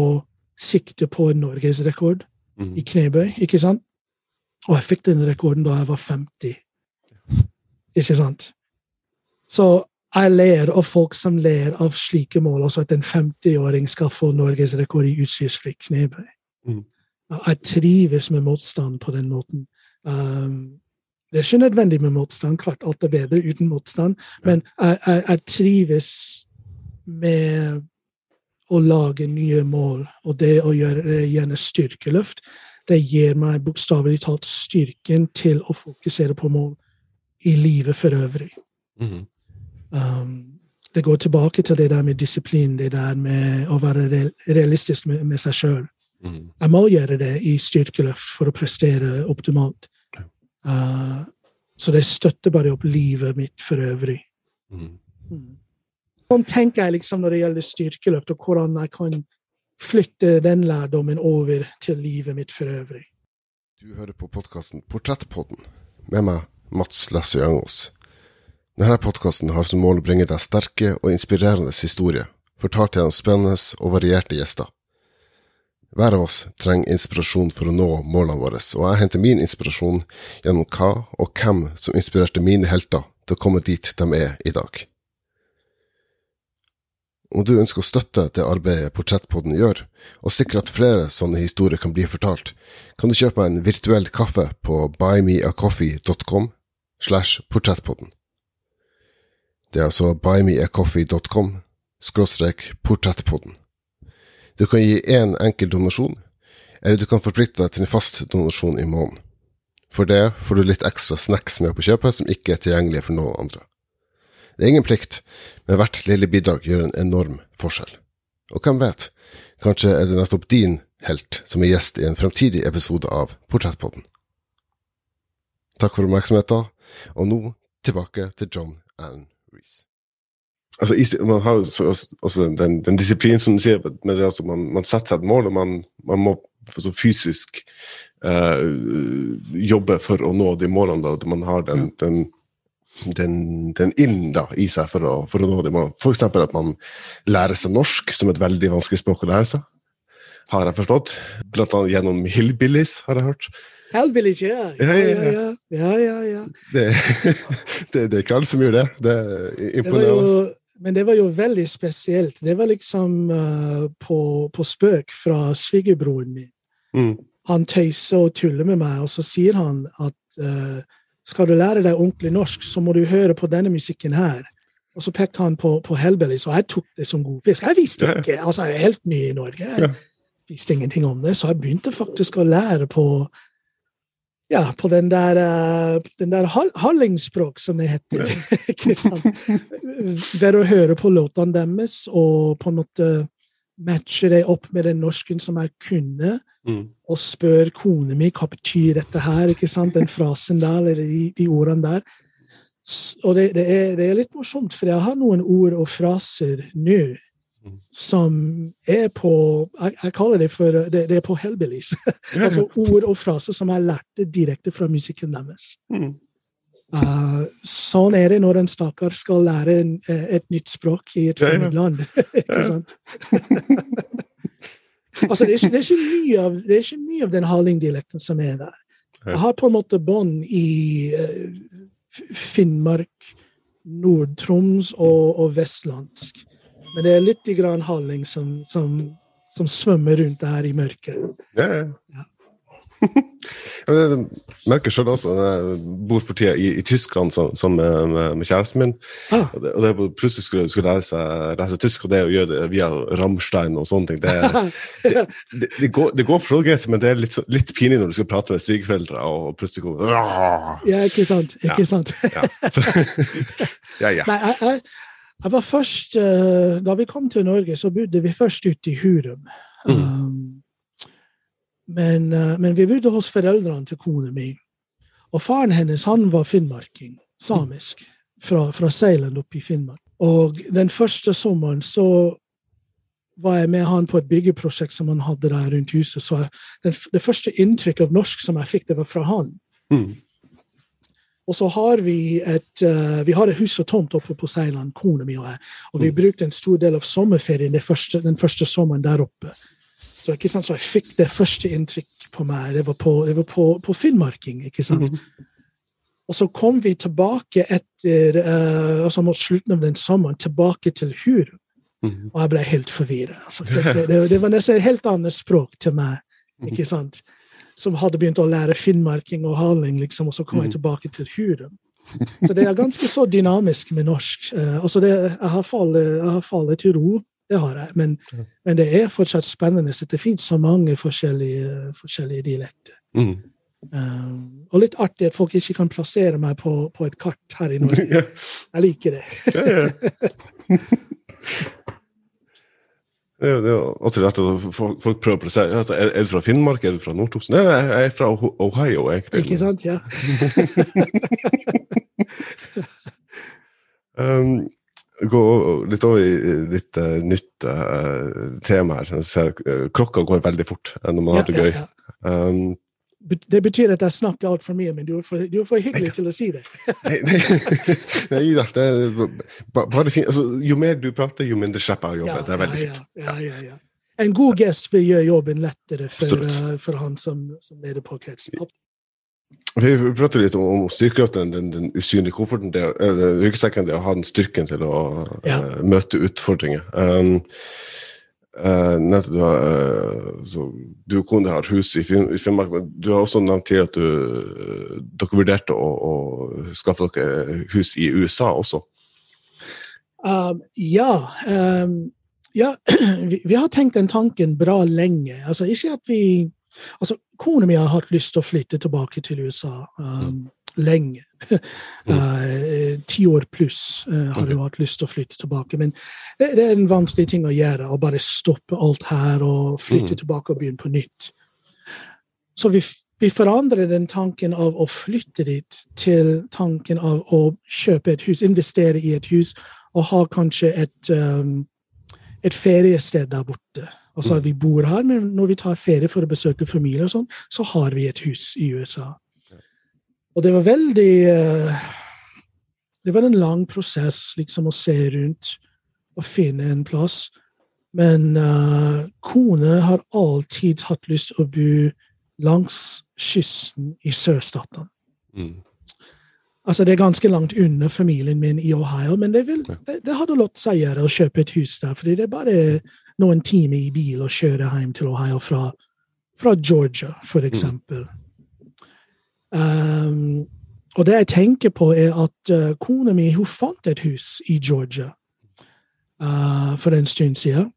sikte på norgesrekord Mm. i knebøy, ikke sant? Og jeg fikk den rekorden da jeg var 50. Ikke sant? Så jeg ler av folk som ler av slike mål, altså at en 50-åring skal få norgesrekord i utstyrsfri knebøy. Mm. Jeg trives med motstand på den måten. Um, det er ikke nødvendig med motstand, klart alt er bedre uten motstand, men jeg, jeg, jeg trives med å lage nye mål, og det å gjøre gjerne styrkeløft, det gir meg bokstavelig talt styrken til å fokusere på mål i livet for øvrig. Mm. Um, det går tilbake til det der med disiplin, det der med å være realistisk med, med seg sjøl. Mm. Jeg må gjøre det i styrkeløft for å prestere optimalt. Uh, så det støtter bare opp livet mitt for øvrig. Mm. Sånn tenker jeg liksom når det gjelder styrkeløft, og hvordan jeg kan flytte den lærdommen over til livet mitt for øvrig. Du hører på podkasten Portrettpodden med meg, Mats Lasse Jangås. Denne podkasten har som mål å bringe deg sterke og inspirerende historier, fortalt gjennom spennende og varierte gjester. Hver av oss trenger inspirasjon for å nå målene våre, og jeg henter min inspirasjon gjennom hva og hvem som inspirerte mine helter til å komme dit de er i dag. Om du ønsker å støtte det arbeidet Portrettpodden gjør, og sikre at flere sånne historier kan bli fortalt, kan du kjøpe en virtuell kaffe på buymeacoffee.com slash portrettpodden. Det er altså buymeacoffee.com skråstrek portrettpodden. Du kan gi én enkel donasjon, eller du kan forplikte deg til en fast donasjon i måneden. For det får du litt ekstra snacks med på kjøpet som ikke er tilgjengelige for noen andre. Det er ingen plikt, men hvert lille bidrag gjør en enorm forskjell. Og hvem vet, kanskje er det nettopp din helt som er gjest i en fremtidig episode av Portrettpodden. Takk for oppmerksomheten, og nå tilbake til John Allen Reece. Altså, man har jo også- den, den disiplinen som du sier, men det altså man, man setter seg et mål, og man, man må altså, fysisk uh, jobbe for å nå de målene. Da, at man har den, den, den, den ilden i seg for å, for å nå de målene. F.eks. at man lærer seg norsk, som et veldig vanskelig språk å lære seg. Har jeg forstått. Blant annet gjennom Hillbillies, har jeg hørt. Hillbillies, ja. Ja, Ja, ja, ja, ja. ja. ja, ja, ja. Det, det, det er ikke alle som gjør det. Det imponerer Det jo, men det var jo veldig spesielt. Det var liksom uh, på, på spøk fra svigerbroren min. Mm. Han tøyser og tuller med meg, og så sier han at uh, skal du lære deg ordentlig norsk, så må du høre på denne musikken her. Og så pekte han på, på Hellbillies, og jeg tok det som god fisk. Jeg visste ikke, altså jeg er helt ny i Norge. Jeg visste ingenting om det, så jeg begynte faktisk å lære på ja, på den der, eh, den der hall- hallingspråk, som det heter. ikke sant? Ved å høre på låtene deres og på en måte matche det opp med den norsken som jeg kunne, Mm. og spør kona mi hva betyr dette her, ikke sant? den frasen der, eller de, de ordene der. Og det, det, er, det er litt morsomt, for jeg har noen ord og fraser nå. Som er på Jeg, jeg kaller det for Det, det er på hellbillies. altså ord og fraser som jeg lærte direkte fra musikken deres. Mm. Uh, sånn er det når en stakkar skal lære en, eh, et nytt språk i et fremmed land. ikke sant? altså, det er, det, er ikke mye av, det er ikke mye av den hallingdialekten som er der. Jeg har på en måte bånd i uh, Finnmark, Nord-Troms og, og vestlandsk. Men det er litt grann halling som, som, som svømmer rundt der i mørket. Ja, ja. Ja. Ja, jeg merker selv også, jeg bor for tida i, i Tyskland sammen med, med, med kjæresten min. Ah, Og det, og det plutselig skulle, skulle lære seg lære seg tysk, og det å gjøre det via Rammstein og sånne ting, det, det, det, det, går, det går for så greit, men det er litt, litt pinlig når du skal prate med svigerforeldre, og plutselig går ja, ikke sant? Ikke Ja. sant? ja. Så, ja, ja. Nei, jeg, jeg, jeg var først eh, Da vi kom til Norge, så bodde vi først ute i Hurum. Mm. Um, men, eh, men vi bodde hos foreldrene til kona mi. Og faren hennes han var finnmarking, samisk, fra, fra Seiland oppe i Finnmark. Og den første sommeren så var jeg med han på et byggeprosjekt som han hadde der rundt huset. Så jeg, den, det første inntrykket av norsk som jeg fikk, det var fra han. Mm. Og så har vi et uh, vi har et hus og tomt oppe på Seiland, kona mi og jeg. Og vi Mm. brukte en stor del av sommerferien første, den første sommeren der oppe. Så ikke sant, så jeg fikk det første inntrykk på meg. Det var på, det var på, på finnmarking. ikke sant? Mhm. Og så kom vi tilbake etter uh, altså mot slutten av den sommeren, tilbake til Hur. Mm. Og jeg ble helt forvirra. Altså, det, det, det, det var nesten et helt annet språk til meg. ikke sant? Som hadde begynt å lære finnmarking og haling, liksom, og så kom jeg Mhm. tilbake til Hurum. Så det er ganske så dynamisk med norsk. Eh, altså det, jeg har fallet, jeg har fallet til ro, det har jeg. Men, men det er fortsatt spennende. Så det finnes så mange forskjellige, forskjellige dialekter. Mm. Um, og litt artig at folk ikke kan plassere meg på, på et kart her i Norge. Jeg liker det. ja, ja. Det er jo- alltid rart at folk, prøver å plassere altså, er, du fra Finnmark, er du fra Nord-Troms? Nei, nei, jeg er fra Ohio, egentlig. Ikke sant? Ja. Um, gå litt over i litt uh, nytt uh, tema her. Ser, eh, klokka går veldig fort når man har det Ja, gøy. ja, ja. Um, Det betyr at jeg snakker altfor mye, men du er for, du er for hyggelig til å si det. nei, da, det er bare fint. Altså, jo mer du prater, jo mindre slipper jeg å jobbe. det er veldig ja, fint. Ja, ja, ja. En god gest vil gjøre jobben lettere for, eh, for han som, som leder podkasten. Vi prater litt om, om styrkekraften, den, den usynlige kofferten, det, eh, ryggsekken, det å ha den styrken til å Ja. eh, møte utfordringer. Um, eh, nevnte du, har, eh, så, du kunne ha hus i, Finn, i Finnmark, men du har også nevnt til at du, eh, dere vurderte å, å skaffe dere hus i USA også. Uh, ja. Um, ja vi, vi har tenkt den tanken bra lenge. Altså, ikke at vi altså, Kona mi har hatt lyst til å flytte tilbake til USA um, lenge. Uh, Ti år pluss uh, har hun hatt lyst til å flytte tilbake. Men det, det er en vanskelig ting å gjøre, å bare stoppe alt her og flytte Mm. tilbake og begynne på nytt. Så vi, vi forandrer den tanken av å flytte dit til tanken av å kjøpe et hus, investere i et hus og ha kanskje et, um, et feriested der borte. Altså Mm. Vi bor her, men når vi tar ferie for å besøke familie, og sånn, så har vi et hus i USA. Og det var veldig eh, Det var en lang prosess liksom å se rundt og finne en plass. Men uh, kone har alltid hatt lyst til å bo langs kysten i sørstaten. Mm. Altså, det er ganske langt unna familien min i Ohio, men det, vil, det, det hadde latt seg gjøre å kjøpe et hus der. fordi det er bare noen timer i bil å kjøre hjem til Ohio fra, fra Georgia, for eksempel. Um, og det jeg tenker på, er at uh, kona mi hun fant et hus i Georgia uh, for en stund siden.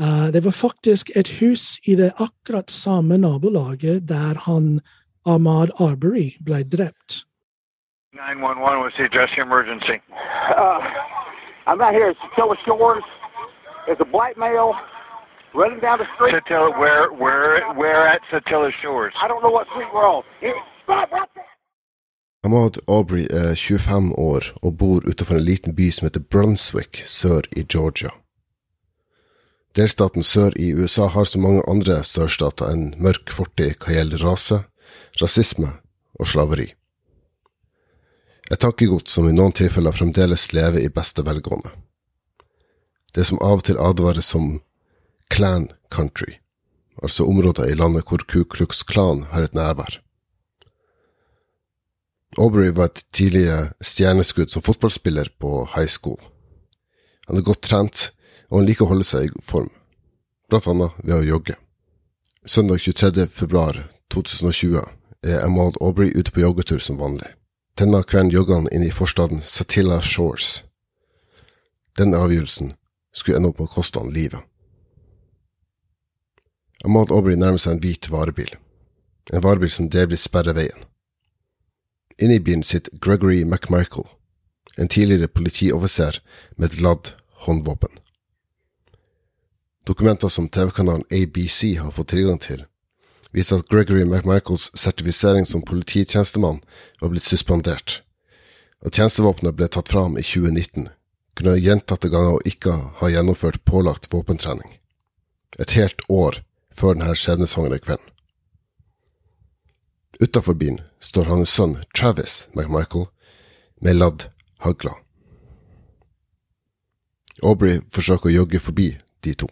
Uh, det var faktisk et hus i det akkurat samme nabolaget der han Ahmad Arbery ble drept. 911 was the address your emergency. Uh, I'm out here at Satilla Shores. There's a black male running down the street. Satilla, where, where, where at Satilla Shores? I don't know what street we're on. Stop right there. Ahmad Aubrey er 25 år og bor utenfor en liten by som heter Brunswick sør i Georgia. Delstaten sør i USA har som mange andre sørstater en mørk fortid hva gjelder rase, rasisme og slaveri. Et tankegods som i noen tilfeller fremdeles lever i beste velgående. Det som av og til advares som clan country, altså områder i landet hvor Ku Klux Klan har et nærvær. Aubrey var et tidligere stjerneskudd som fotballspiller på high school, Han er godt trent, og han liker å holde seg i form, blant annet ved å jogge. Søndag 23. februar 2020 er Ahmad Aubrey ute på joggetur som vanlig. Denne kvelden jogger han inn i forstaden Satilla Shores. Den avgjørelsen skulle ende opp med å koste han livet. Ahmad Aubrey nærmer seg en hvit varebil, en varebil som delvis sperrer veien. Inne i bilen sitter Gregory McMichael, en tidligere politioffiser med et ladd håndvåpen. Dokumenter som TV-kanalen ABC har fått tilgang til, viser at Gregory McMichaels sertifisering som polititjenestemann var blitt suspendert, og tjenestevåpenet ble tatt fram i 2019, kunne gjentatte ganger ikke ha gjennomført pålagt våpentrening. Et helt år før denne skjebnesvangre kvelden. Utafor bilen står hans sønn Travis McMichael med ladd hagla. Aubrey forsøker å jogge forbi de to.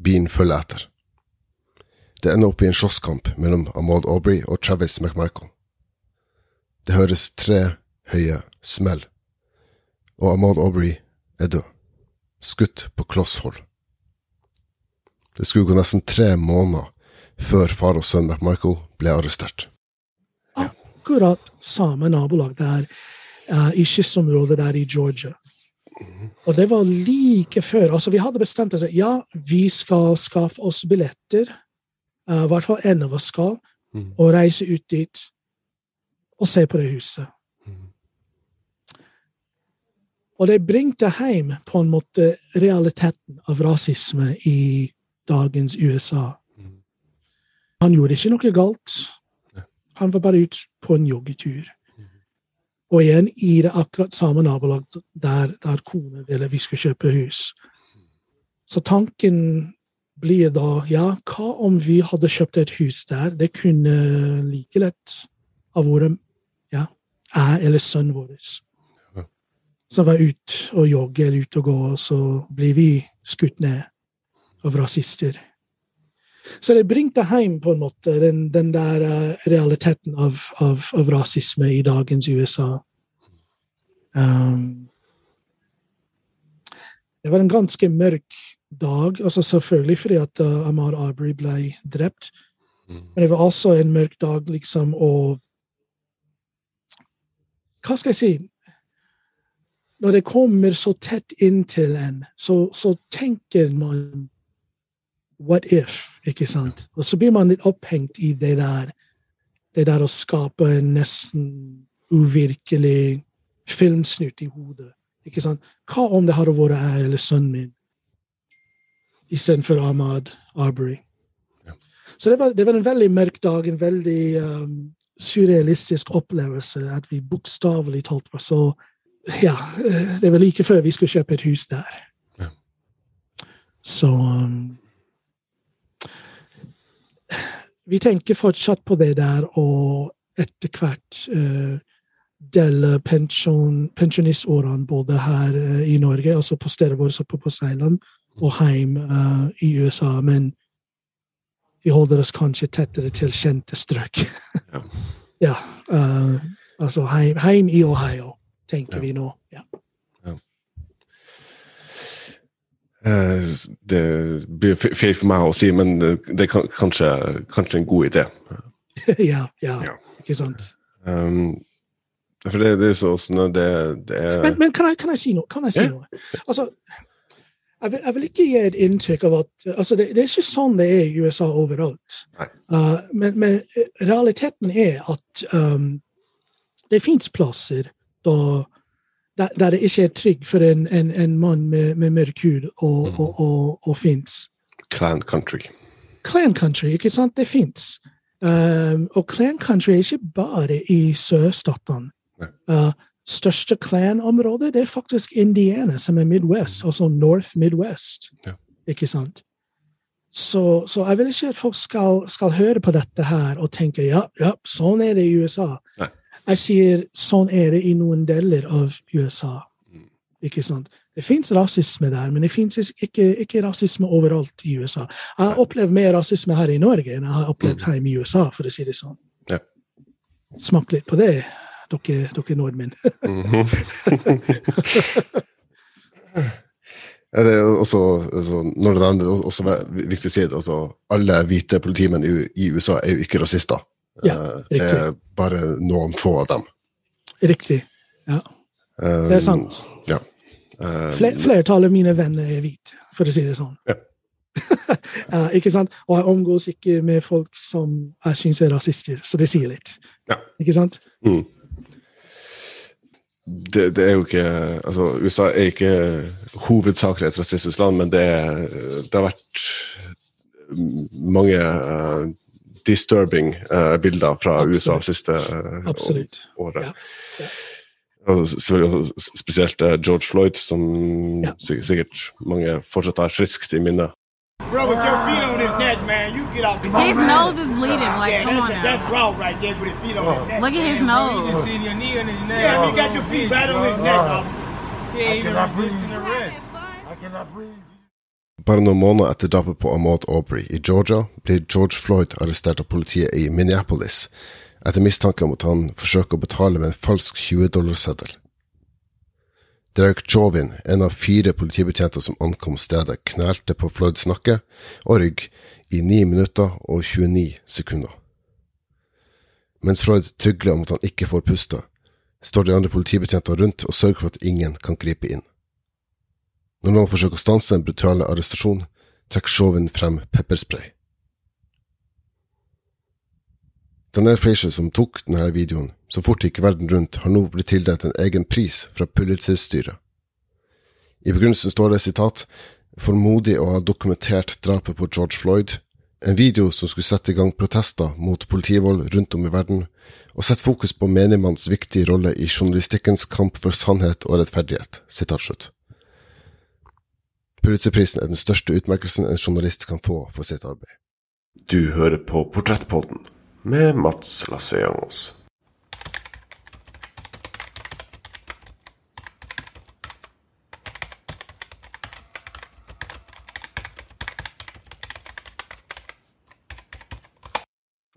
Bilen følger etter. Det ender opp i en slåsskamp mellom Amaud Aubrey og Travis McMichael. Det høres tre høye smell, og Amaud Aubrey er død, skutt på kloss hold. Det skulle gå nesten tre måneder før far og sønn McMichael ble arrestert. Akkurat samme nabolag der uh, i kystområdet der i Georgia. Og det var like før. altså Vi hadde bestemt oss ja, vi skal skaffe oss billetter, I uh, hvert fall en av oss skal, Mhm. og reise ut dit og se på det huset. Mhm. Og det bringte hjem på en måte realiteten av rasisme i dagens USA. Mhm. Han gjorde ikke noe galt. Han var bare ute på en joggetur. Mhm. Og igjen i det akkurat samme nabolag der, der kone ville vi skulle kjøpe hus. Så tanken blir da ja, hva om vi hadde kjøpt et hus der? Det kunne like lett ha vært ja, jeg eller sønnen vår som var ute og jogge eller ute og gå, og så blir vi skutt ned av rasister. Så det bringte hjem på en måte den, den der uh, realiteten av, av, av rasisme i dagens USA. Um, det var en ganske mørk dag, altså selvfølgelig fordi at uh, Amar Arbery ble drept, Mm. men det var også en mørk dag, liksom, og Hva skal jeg si? Når det kommer så tett inntil en, så, så tenker man What if? Ikke sant? Og så blir man litt opphengt i det der. Det der å skape en nesten uvirkelig filmsnutt i hodet. Ikke sant? Hva om det hadde vært jeg eller sønnen min istedenfor Ahmad Arbery? Ja. Så det var, det var en veldig mørk dag, en veldig um, surrealistisk opplevelse. At vi bokstavelig talt var så Ja, eh, det var like før vi skulle kjøpe et hus der. Ja. Så um, Vi tenker fortsatt på det der, og etter hvert uh, dele pensjon, pensjonistårene både her uh, i Norge, altså på stedet vårt oppe på Seiland, og hjemme uh, i USA. Men vi holder oss kanskje tettere til kjente strøk. Ja. ja eh, altså hjemme i Ohio, tenker Ja. vi nå. Ja. Eh, Det blir fe- feil for meg å si, men det er kanskje, kanskje en god idé. ja, ja, Ja. ikke sant. Um, for det, det er så sånn det, det er Men, men kan, jeg, kan jeg si noe? Kan jeg si Ja. noe? Altså, jeg vil, jeg vil ikke gi et inntrykk av at altså det, det er ikke sånn det er i USA overalt. Uh, men, men realiteten er at um, det fins plasser da, der, der det ikke er trygg for en, en, en mann med, med mørk hud å og, og, og fins. clan country. Clan country, ikke sant? Det fins. Um, og clan country er ikke bare i sørstatene. Uh, største clan-området det er faktisk Indiana, som er Midwest, altså North Midwest. Ja. Ikke sant? Så, så jeg vil ikke at folk skal, skal høre på dette her og tenke ja, ja, sånn er det i USA. Nei. Jeg sier sånn er det i noen deler av USA. Mm. Ikke sant? Det fins rasisme der, men det fins ikke, ikke rasisme overalt i USA. Jeg har opplevd mer rasisme her i Norge enn jeg har opplevd hjemme i USA, for å si det sånn. Ja. Smak litt på det, dere, dere nordmenn. Mhm. Ja, Det er også, altså, når det er også viktig å si det, altså, alle hvite politimenn i, i USA er jo ikke rasister. Ja, Eh, det er bare noen få av dem. Riktig. Ja, det er sant. Ja. Um, Fle flertallet av mine venner er hvite, for å si det sånn. Ja. Eh, ikke sant? Og jeg omgås ikke med folk som jeg syns er rasister, så det sier litt. Ja. Ikke sant? Mm. Det, det er jo ikke Altså, USA er ikke hovedsakelig et rasistisk land, men det, er, det har vært mange eh, disturbing uh, bilder fra Absolutt. USA siste uh, året. Ja, ja. S- spesielt eh, George Floyd, som Ja. sikkert mange fortsatt har friskt i minne. Bro, with your feet on his neck, man, you get off the His nose is bleeding. Like, yeah, come on now. that's raw right there with his feet on his neck. Look at his nose. see your knee on his neck. Yeah, he got your feet right on his neck, officer. Even cannot resisting breathe. I cannot breathe. Bare noen måneder etter drapet på Ahmaud Aubrey i Georgia blir George Floyd arrestert av politiet i Minneapolis etter mistanke om at han forsøker å betale med en falsk 20-dollarseddel. Derek Chauvin, en av fire politibetjenter som ankom stedet, knelte på Floyds nakke og rygg i 9 minutter og 29 sekunder. Mens Floyd trygler om at han ikke får puste, står de andre politibetjentene rundt og sørger for at ingen kan gripe inn. Når noen forsøker å stanse en brutale arrestasjon, trekker Chauvin frem pepperspray. Daniel Frazier, som tok denne videoen, så fort gikk verden rundt, har nå blitt tildelt en egen pris fra Pulitzer-styret. I begrunnelsen står det sitat for modig å ha dokumentert drapet på George Floyd, en video som skulle sette i gang protester mot politivold rundt om i verden, og sette fokus på menigmanns viktige rolle i journalistikkens kamp for sannhet og rettferdighet. Sitat slutt. Pulitzerprisen er den største utmerkelsen en journalist kan få for sitt arbeid. Du hører på Portrettpodden med Mats Lasseangos.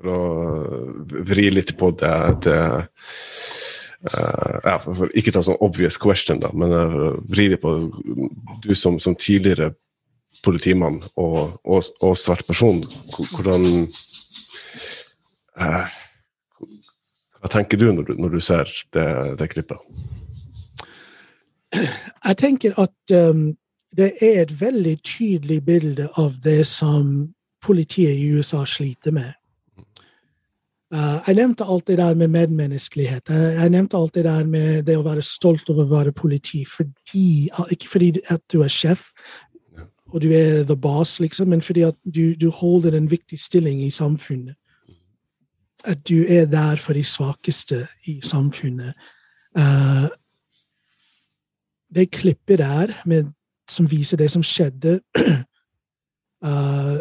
For å vri litt på det, det eh, ja, for, for ikke ta sånn obvious question, da, men jeg vri litt på du som, som tidligere politimann og, og, og svart person, hvordan uh, Hva tenker du når du, når du ser det, det klippet? Jeg tenker at um, det er et veldig tydelig bilde av det som politiet i USA sliter med. Uh, jeg nevnte alt det der med medmenneskelighet. Jeg, jeg nevnte alt det der med det å være stolt over å være politi. Fordi, ikke fordi at du er sjef og du er the boss, liksom, men fordi at du, du holder en viktig stilling i samfunnet. At du er der for de svakeste i samfunnet. Uh, det klippet der med, som viser det som skjedde uh,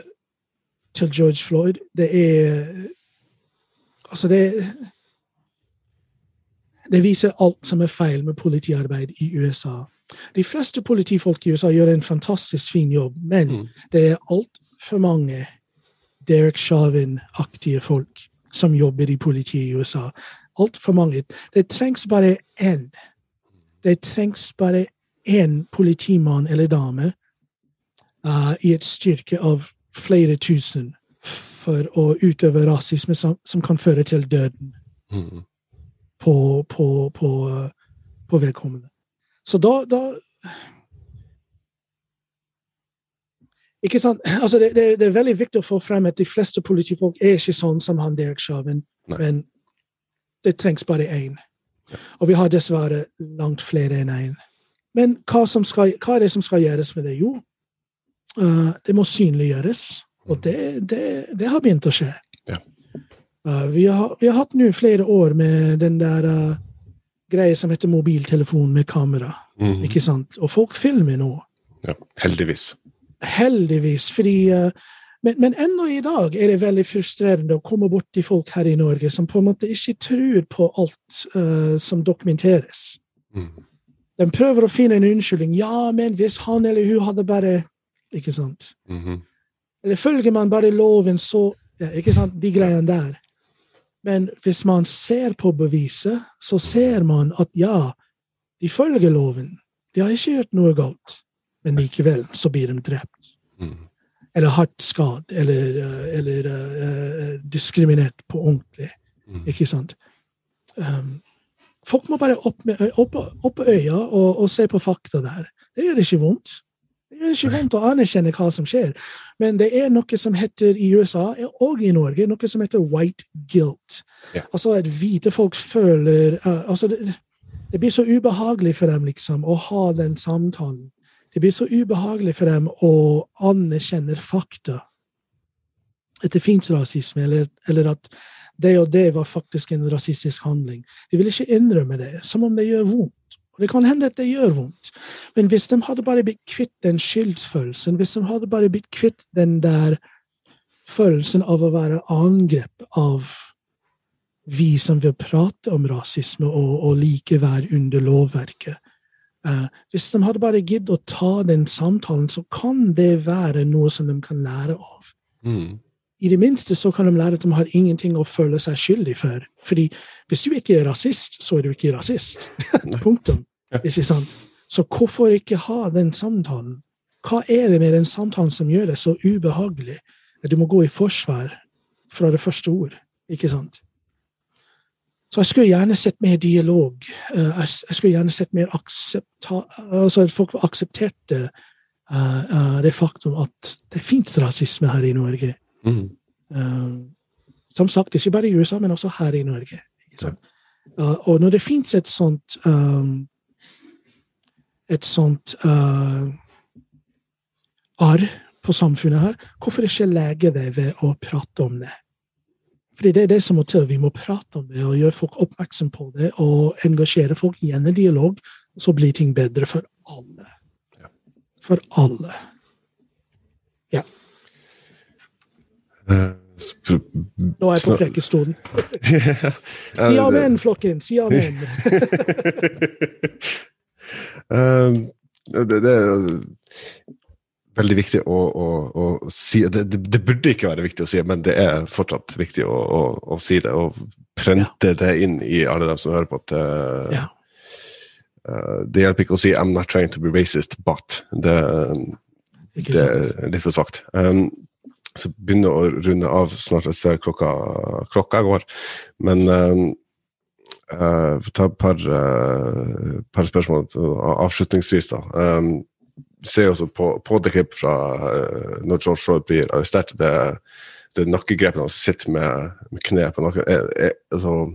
til George Floyd, det er Altså, det Det viser alt som er feil med politiarbeid i USA. De fleste politifolk i USA gjør en fantastisk fin jobb, men Mm. det er altfor mange Derek Chauvin-aktige folk som jobber i politiet i USA. Altfor mange. Det trengs bare én. Det trengs bare én politimann eller dame uh, i et styrke av flere tusen for å utøve rasisme som, som kan føre til døden Mm. på, på, på, på vedkommende. Så da, da Ikke sant? Altså det, det, det er veldig viktig å få frem at de fleste politifolk er ikke sånn som han Derek Chauvin, men det trengs bare én. Og vi har dessverre langt flere enn én. Men hva, som skal, hva er det som skal gjøres med det? Jo, uh, det må synliggjøres. Og det, det, det har begynt å skje. Ja. Uh, vi, har, vi har hatt nå flere år med den der uh, greia som heter mobiltelefon med kamera. Mm. Ikke sant? Og folk filmer nå. Ja, heldigvis. Heldigvis. Fordi uh, men, men ennå i dag er det veldig frustrerende å komme bort til folk her i Norge som på en måte ikke tror på alt uh, som dokumenteres. Mm. De prøver å finne en unnskyldning. Ja, men hvis han eller hun hadde bare Ikke sant? Mhm. Eller følger man bare loven, så ja, Ikke sant? De greiene der. Men hvis man ser på beviset, så ser man at ja, de følger loven. De har ikke gjort noe galt, men likevel så blir de drept. Mm. Eller hardt skadd, eller, eh, eller uh, diskriminert på ordentlig. Mm. Ikke sant? Um, folk må bare opp med opp, opp øya og, og se på fakta der. Det gjør ikke vondt. Det gjør ikke vondt å anerkjenne hva som skjer. Men det er noe som heter i USA og i Norge noe som heter white guilt. Yeah. Altså at hvite folk føler uh, altså det, det blir så ubehagelig for dem liksom å ha den samtalen. Det blir så ubehagelig for dem å anerkjenne fakta. At det fins rasisme, eller, eller at det og det var faktisk en rasistisk handling. De vil ikke innrømme det, som om det gjør vondt. Det kan hende at det gjør vondt, men hvis de hadde bare blitt kvitt den skyldsfølelsen, hvis de hadde bare blitt kvitt den der følelsen av å være angrep av vi som vil prate om rasisme og, og likeverd under lovverket uh, Hvis de hadde bare giddet å ta den samtalen, så kan det være noe som de kan lære av Mm. I det minste så kan de lære at de har ingenting å føle seg skyldig for. Fordi hvis du ikke er rasist, så er du ikke rasist. Punktum. Ikke sant? Så hvorfor ikke ha den samtalen? Hva er det med den samtalen som gjør det så ubehagelig at du må gå i forsvar fra det første ord? Ikke sant? Så jeg skulle gjerne sett mer dialog. Eh, Jeg jeg skulle gjerne sett mer aksepta... Altså at folk aksepterte eh, eh, det faktum at det fins rasisme her i Norge. Mm. Um, som sagt, ikke bare i USA, men også her i Norge. Sant? Uh, og når det fins et sånt um, et sånt uh, arr på samfunnet her, hvorfor ikke lege det ved å prate om det? Fordi det er det som må til. Vi må prate om det og gjøre folk oppmerksom på det og engasjere folk i dialog, så blir ting bedre for alle. For alle. Eh, sp- Nå er jeg på prekestolen. Si amen, flokken! Si amen! Um, det, det er veldig viktig å, å, å si det, det, det burde ikke være viktig å si, men det er fortsatt viktig å, å, si det. Og prente det inn i alle dem som hører på. at uh, Ja. uh, Det hjelper ikke å si 'I'm not trying to be racist, but'. Det, det er litt for svakt. Um, så begynner å runde av snart. Jeg ser klokka, klokka går. Men uh, uh, ta et par, uh, par spørsmål avslutningsvis. da. Um, ser også på, på det klippet fra uh, når George Floyd blir arrestert. Det, det nakkegrepet han sitter med, med kneet på nakken er, er, altså,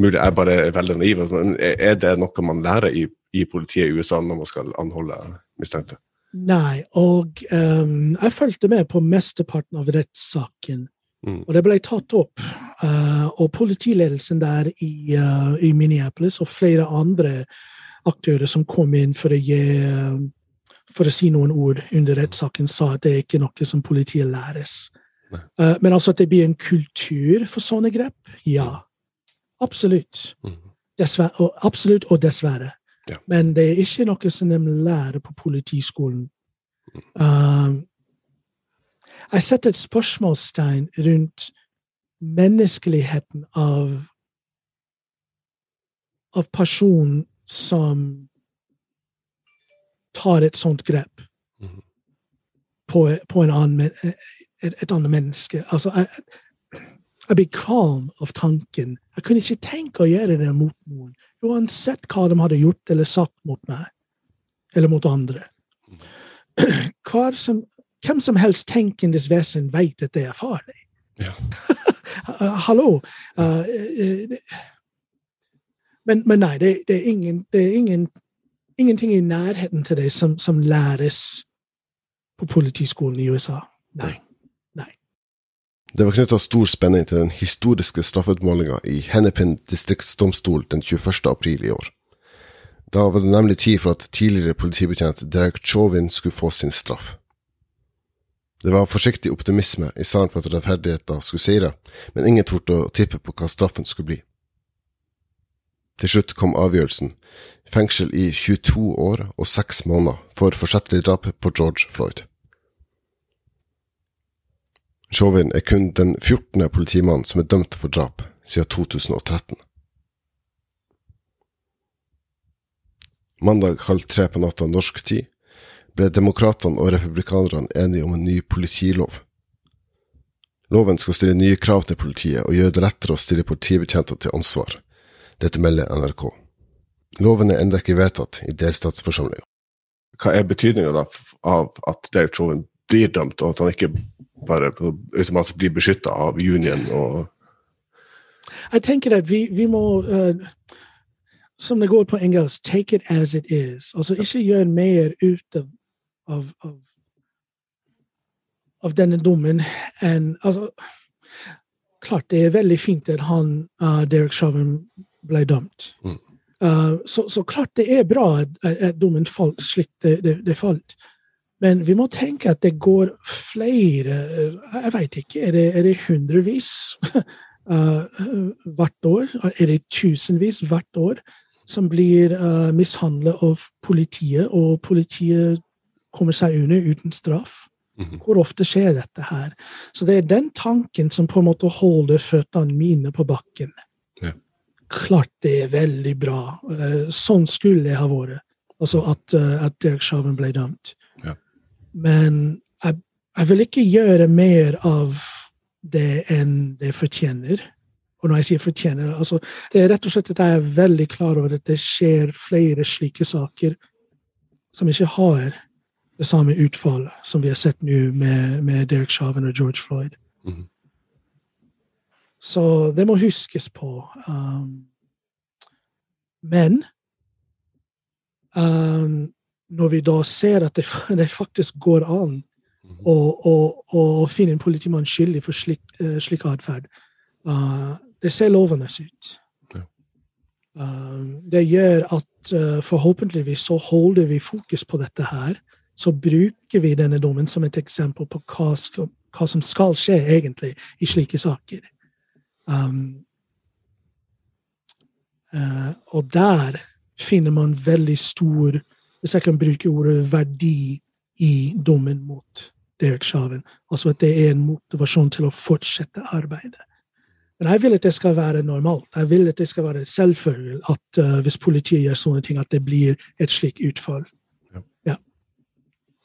Mulig jeg bare er veldig naiv, men er det noe man lærer i, i politiet i USA når man skal anholde mistenkte? Nei, og um, jeg fulgte med på mesteparten av rettssaken. Mm. Og det ble tatt opp. Uh, og politiledelsen der i, uh, i Minneapolis og flere andre aktører som kom inn for å gi for å si noen ord under rettssaken, sa at det er ikke noe som politiet læres. Eh, men altså at det blir en kultur for sånne grep? Ja. Absolutt. Mm. Dessverre, og, absolutt og dessverre. Ja. Men det er ikke noe som de lærer på politiskolen. Um, jeg setter et spørsmålstegn rundt menneskeligheten av av personen som tar et sånt grep Mhm. på, på en annen, et, et annet menneske. Altså, jeg, jeg blir kvalm av tanken. Jeg kunne ikke tenke å gjøre det mot noen, uansett hva de hadde gjort eller sagt mot meg, eller mot andre. Som, hvem som helst tenkende vesen vet at det er farlig. Ja. Hallo! Uh, men, men nei, det, det er, ingen, det er ingen, ingenting i nærheten til det som, som læres på politiskolen i USA. Nei. Det var knytta stor spenning til den historiske straffeutmålinga i Hennepin distriktsdomstol den 21. april i år. Da var det nemlig tid for at tidligere politibetjent Derek Chauvin skulle få sin straff. Det var forsiktig optimisme i salen for at rettferdigheten skulle seire, men ingen torde å tippe på hva straffen skulle bli. Til slutt kom avgjørelsen, fengsel i 22 år og 6 måneder for forsettlig drap på George Floyd. Chauvin er kun den 14. politimannen som er dømt for drap siden 2013. Mandag halv tre på natta norsk tid ble demokratene og republikanerne enige om en ny politilov. Loven skal stille nye krav til politiet og gjøre det lettere å stille politibetjenter til ansvar. Dette melder NRK. Loven er ennå ikke vedtatt i delstatsforsamlinga. Hva er betydninga av at Derek Chauvin blir dømt, og at han ikke bare automatisk blir beskytta av union og Jeg tenker at vi, vi må uh, Som det går på engelsk, take it as it is. Altså ikke gjør mer ut av, av, av, av denne dommen enn altså, Klart det er veldig fint at han, uh, Derek Chauvin ble dømt. Mm. Uh, så, så klart det er bra at, at, at dommen falt slik det, det, det falt. Men vi må tenke at det går flere Jeg veit ikke, er det, er det hundrevis uh, hvert år? Er det tusenvis hvert år som blir uh, mishandlet av politiet, og politiet kommer seg under uten straff? Mhm. Hvor ofte skjer dette her? Så det er den tanken som på en måte holder føttene mine på bakken. Ja. Klart det er veldig bra. Eh, sånn skulle det ha vært. Altså at, eh, at Derek Chauvin ble dømt. Men jeg, jeg vil ikke gjøre mer av det enn det fortjener. Og når jeg sier fortjener, altså det er rett og slett at jeg er veldig klar over at det skjer flere slike saker som ikke har det samme utfallet som vi har sett nå med, med Derek Chauvin og George Floyd. Mhm. Så det må huskes på. Um, men um, når vi da ser at det, det faktisk går an å, å, å finne en politimann skyldig for slik, uh, slik atferd, uh, det ser lovende ut. Um, det gjør at uh, forhåpentligvis så holder vi fokus på dette her. Så bruker vi denne dommen som et eksempel på hva, skal, hva som skal skje egentlig i slike saker. Um, uh, og der finner man veldig stor, hvis jeg kan bruke ordet, verdi i dommen mot Derek Chauvin. Altså at det er en motivasjon til å fortsette arbeidet. Men jeg vil at det skal være normalt. Jeg vil at det skal være selvfølgelig at uh, hvis politiet gjør sånne ting, at det blir et slikt utfall. Ja. Ja.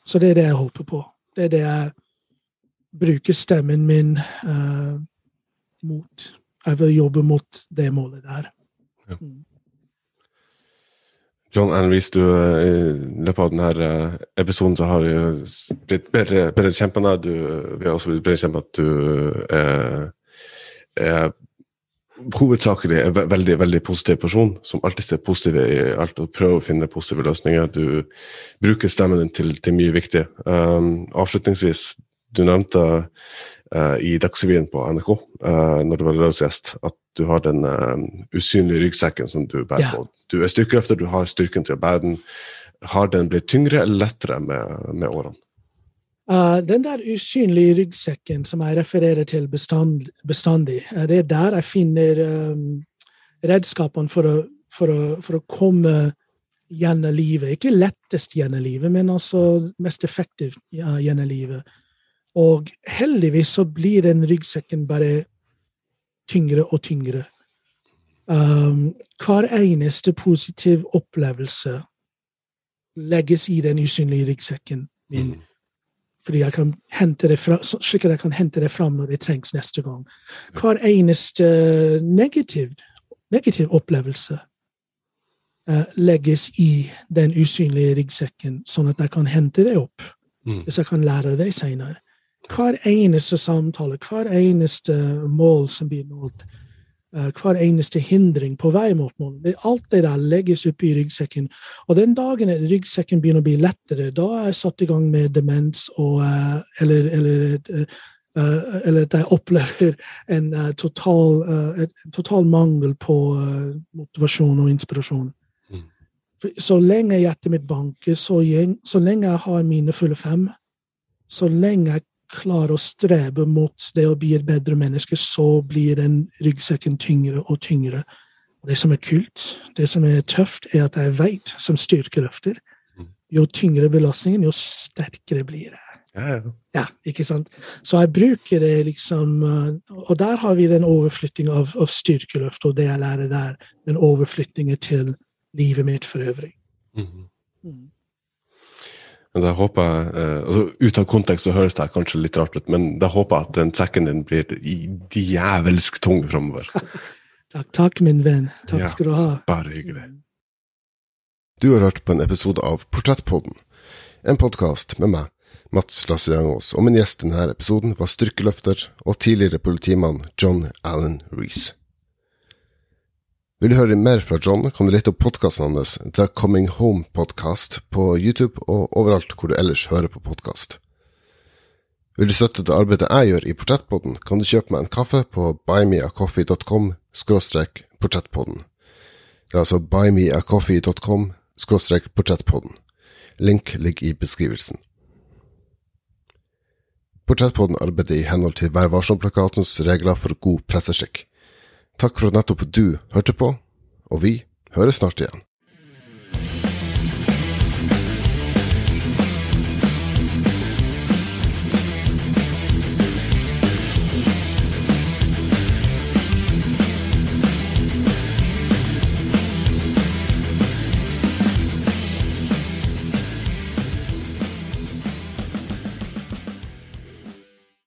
Så det er det jeg håper på. Det er det jeg bruker stemmen min uh, mot. Jeg vil jobbe mot det målet der. Ja. Mm. John hvis du eh, i løpet av denne eh, episoden så har du blitt bedre, bedre deg. Du, vi har også blitt bedre kjent med at du er, er hovedsakelig en veldig veldig positiv person, som alltid ser positiv i alt og prøver å finne positive løsninger. Du bruker stemmen din til, til mye viktig. Um, avslutningsvis, du nevnte uh, i Dagsrevyen på NRK uh, når du var løsgjest, at du har den eh, usynlige ryggsekken som du bærer Ja. på. Du er styrkeløfter, du har styrken til å bære den. Har den blitt tyngre eller lettere med, med årene? Uh, den der usynlige ryggsekken som jeg refererer til bestand, bestandig, uh, det er der jeg finner um, redskapene for å, for, å, for å komme gjennom livet. Ikke lettest gjennom livet, men altså mest effektivt gjennom livet. Og heldigvis så blir den ryggsekken bare tyngre og tyngre. Um, hver eneste positiv opplevelse legges i den usynlige ryggsekken min fordi jeg kan hente det fra, slik at jeg kan hente det fram når det trengs neste gang. Hver eneste negativ, negativ opplevelse uh, legges i den usynlige ryggsekken, sånn at jeg kan hente det opp Mm. hvis jeg kan lære det senere. Hver eneste samtale, hver eneste mål som blir nådd, eh, hver eneste hindring på vei mot målet, alt det der legges opp i ryggsekken. Og den dagen ryggsekken begynner å bli lettere, da er jeg satt i gang med demens og eh, eller, eller, eh, eller at jeg opplever en total, et, total mangel på motivasjon og inspirasjon. Mm. Så lenge hjertet mitt banker, så, så lenge jeg har mine fulle fem, så lenge jeg klarer å strebe mot det å bli et bedre menneske, så blir den ryggsekken tyngre og tyngre. Det som er kult, det som er tøft, er at jeg vet som styrkeløfter, Mm. jo tyngre belastningen, jo sterkere blir jeg. Ja, ja. Ja, ikke sant? Så jeg bruker det liksom uh, Og der har vi den overflyttinga av, av styrkeløft og det jeg lærer der. Den overflyttingen til livet mitt for øvrig. Mm. Men da håper jeg eh, altså Ut av kontekst så høres det kanskje litt rart ut, men da håper jeg at den sekken din blir i- djevelsk tung framover. Takk, takk, min venn. Takk Ja. skal du ha. Bare hyggelig. Du har hørt på en episode av Portrettpodden, en podkast med meg, Mats Lasse Jangås, og min gjest i denne episoden var styrkeløfter og tidligere politimann John Allen Reece. Vil du høre mer fra John, kan du lete opp podkasten hans The Coming Home Podcast på YouTube og overalt hvor du ellers hører på podkast. Vil du støtte det arbeidet jeg gjør i Portrettpodden, kan du kjøpe meg en kaffe på buymeacoffee.com skråstrek portrettpodden. Det er altså buymeacoffee.com skråstrek portrettpodden. Link ligger i beskrivelsen. Portrettpodden arbeider i henhold til Vær varsom-plakatens regler for god presseskikk. Takk for at nettopp du hørte på, og vi høres snart igjen.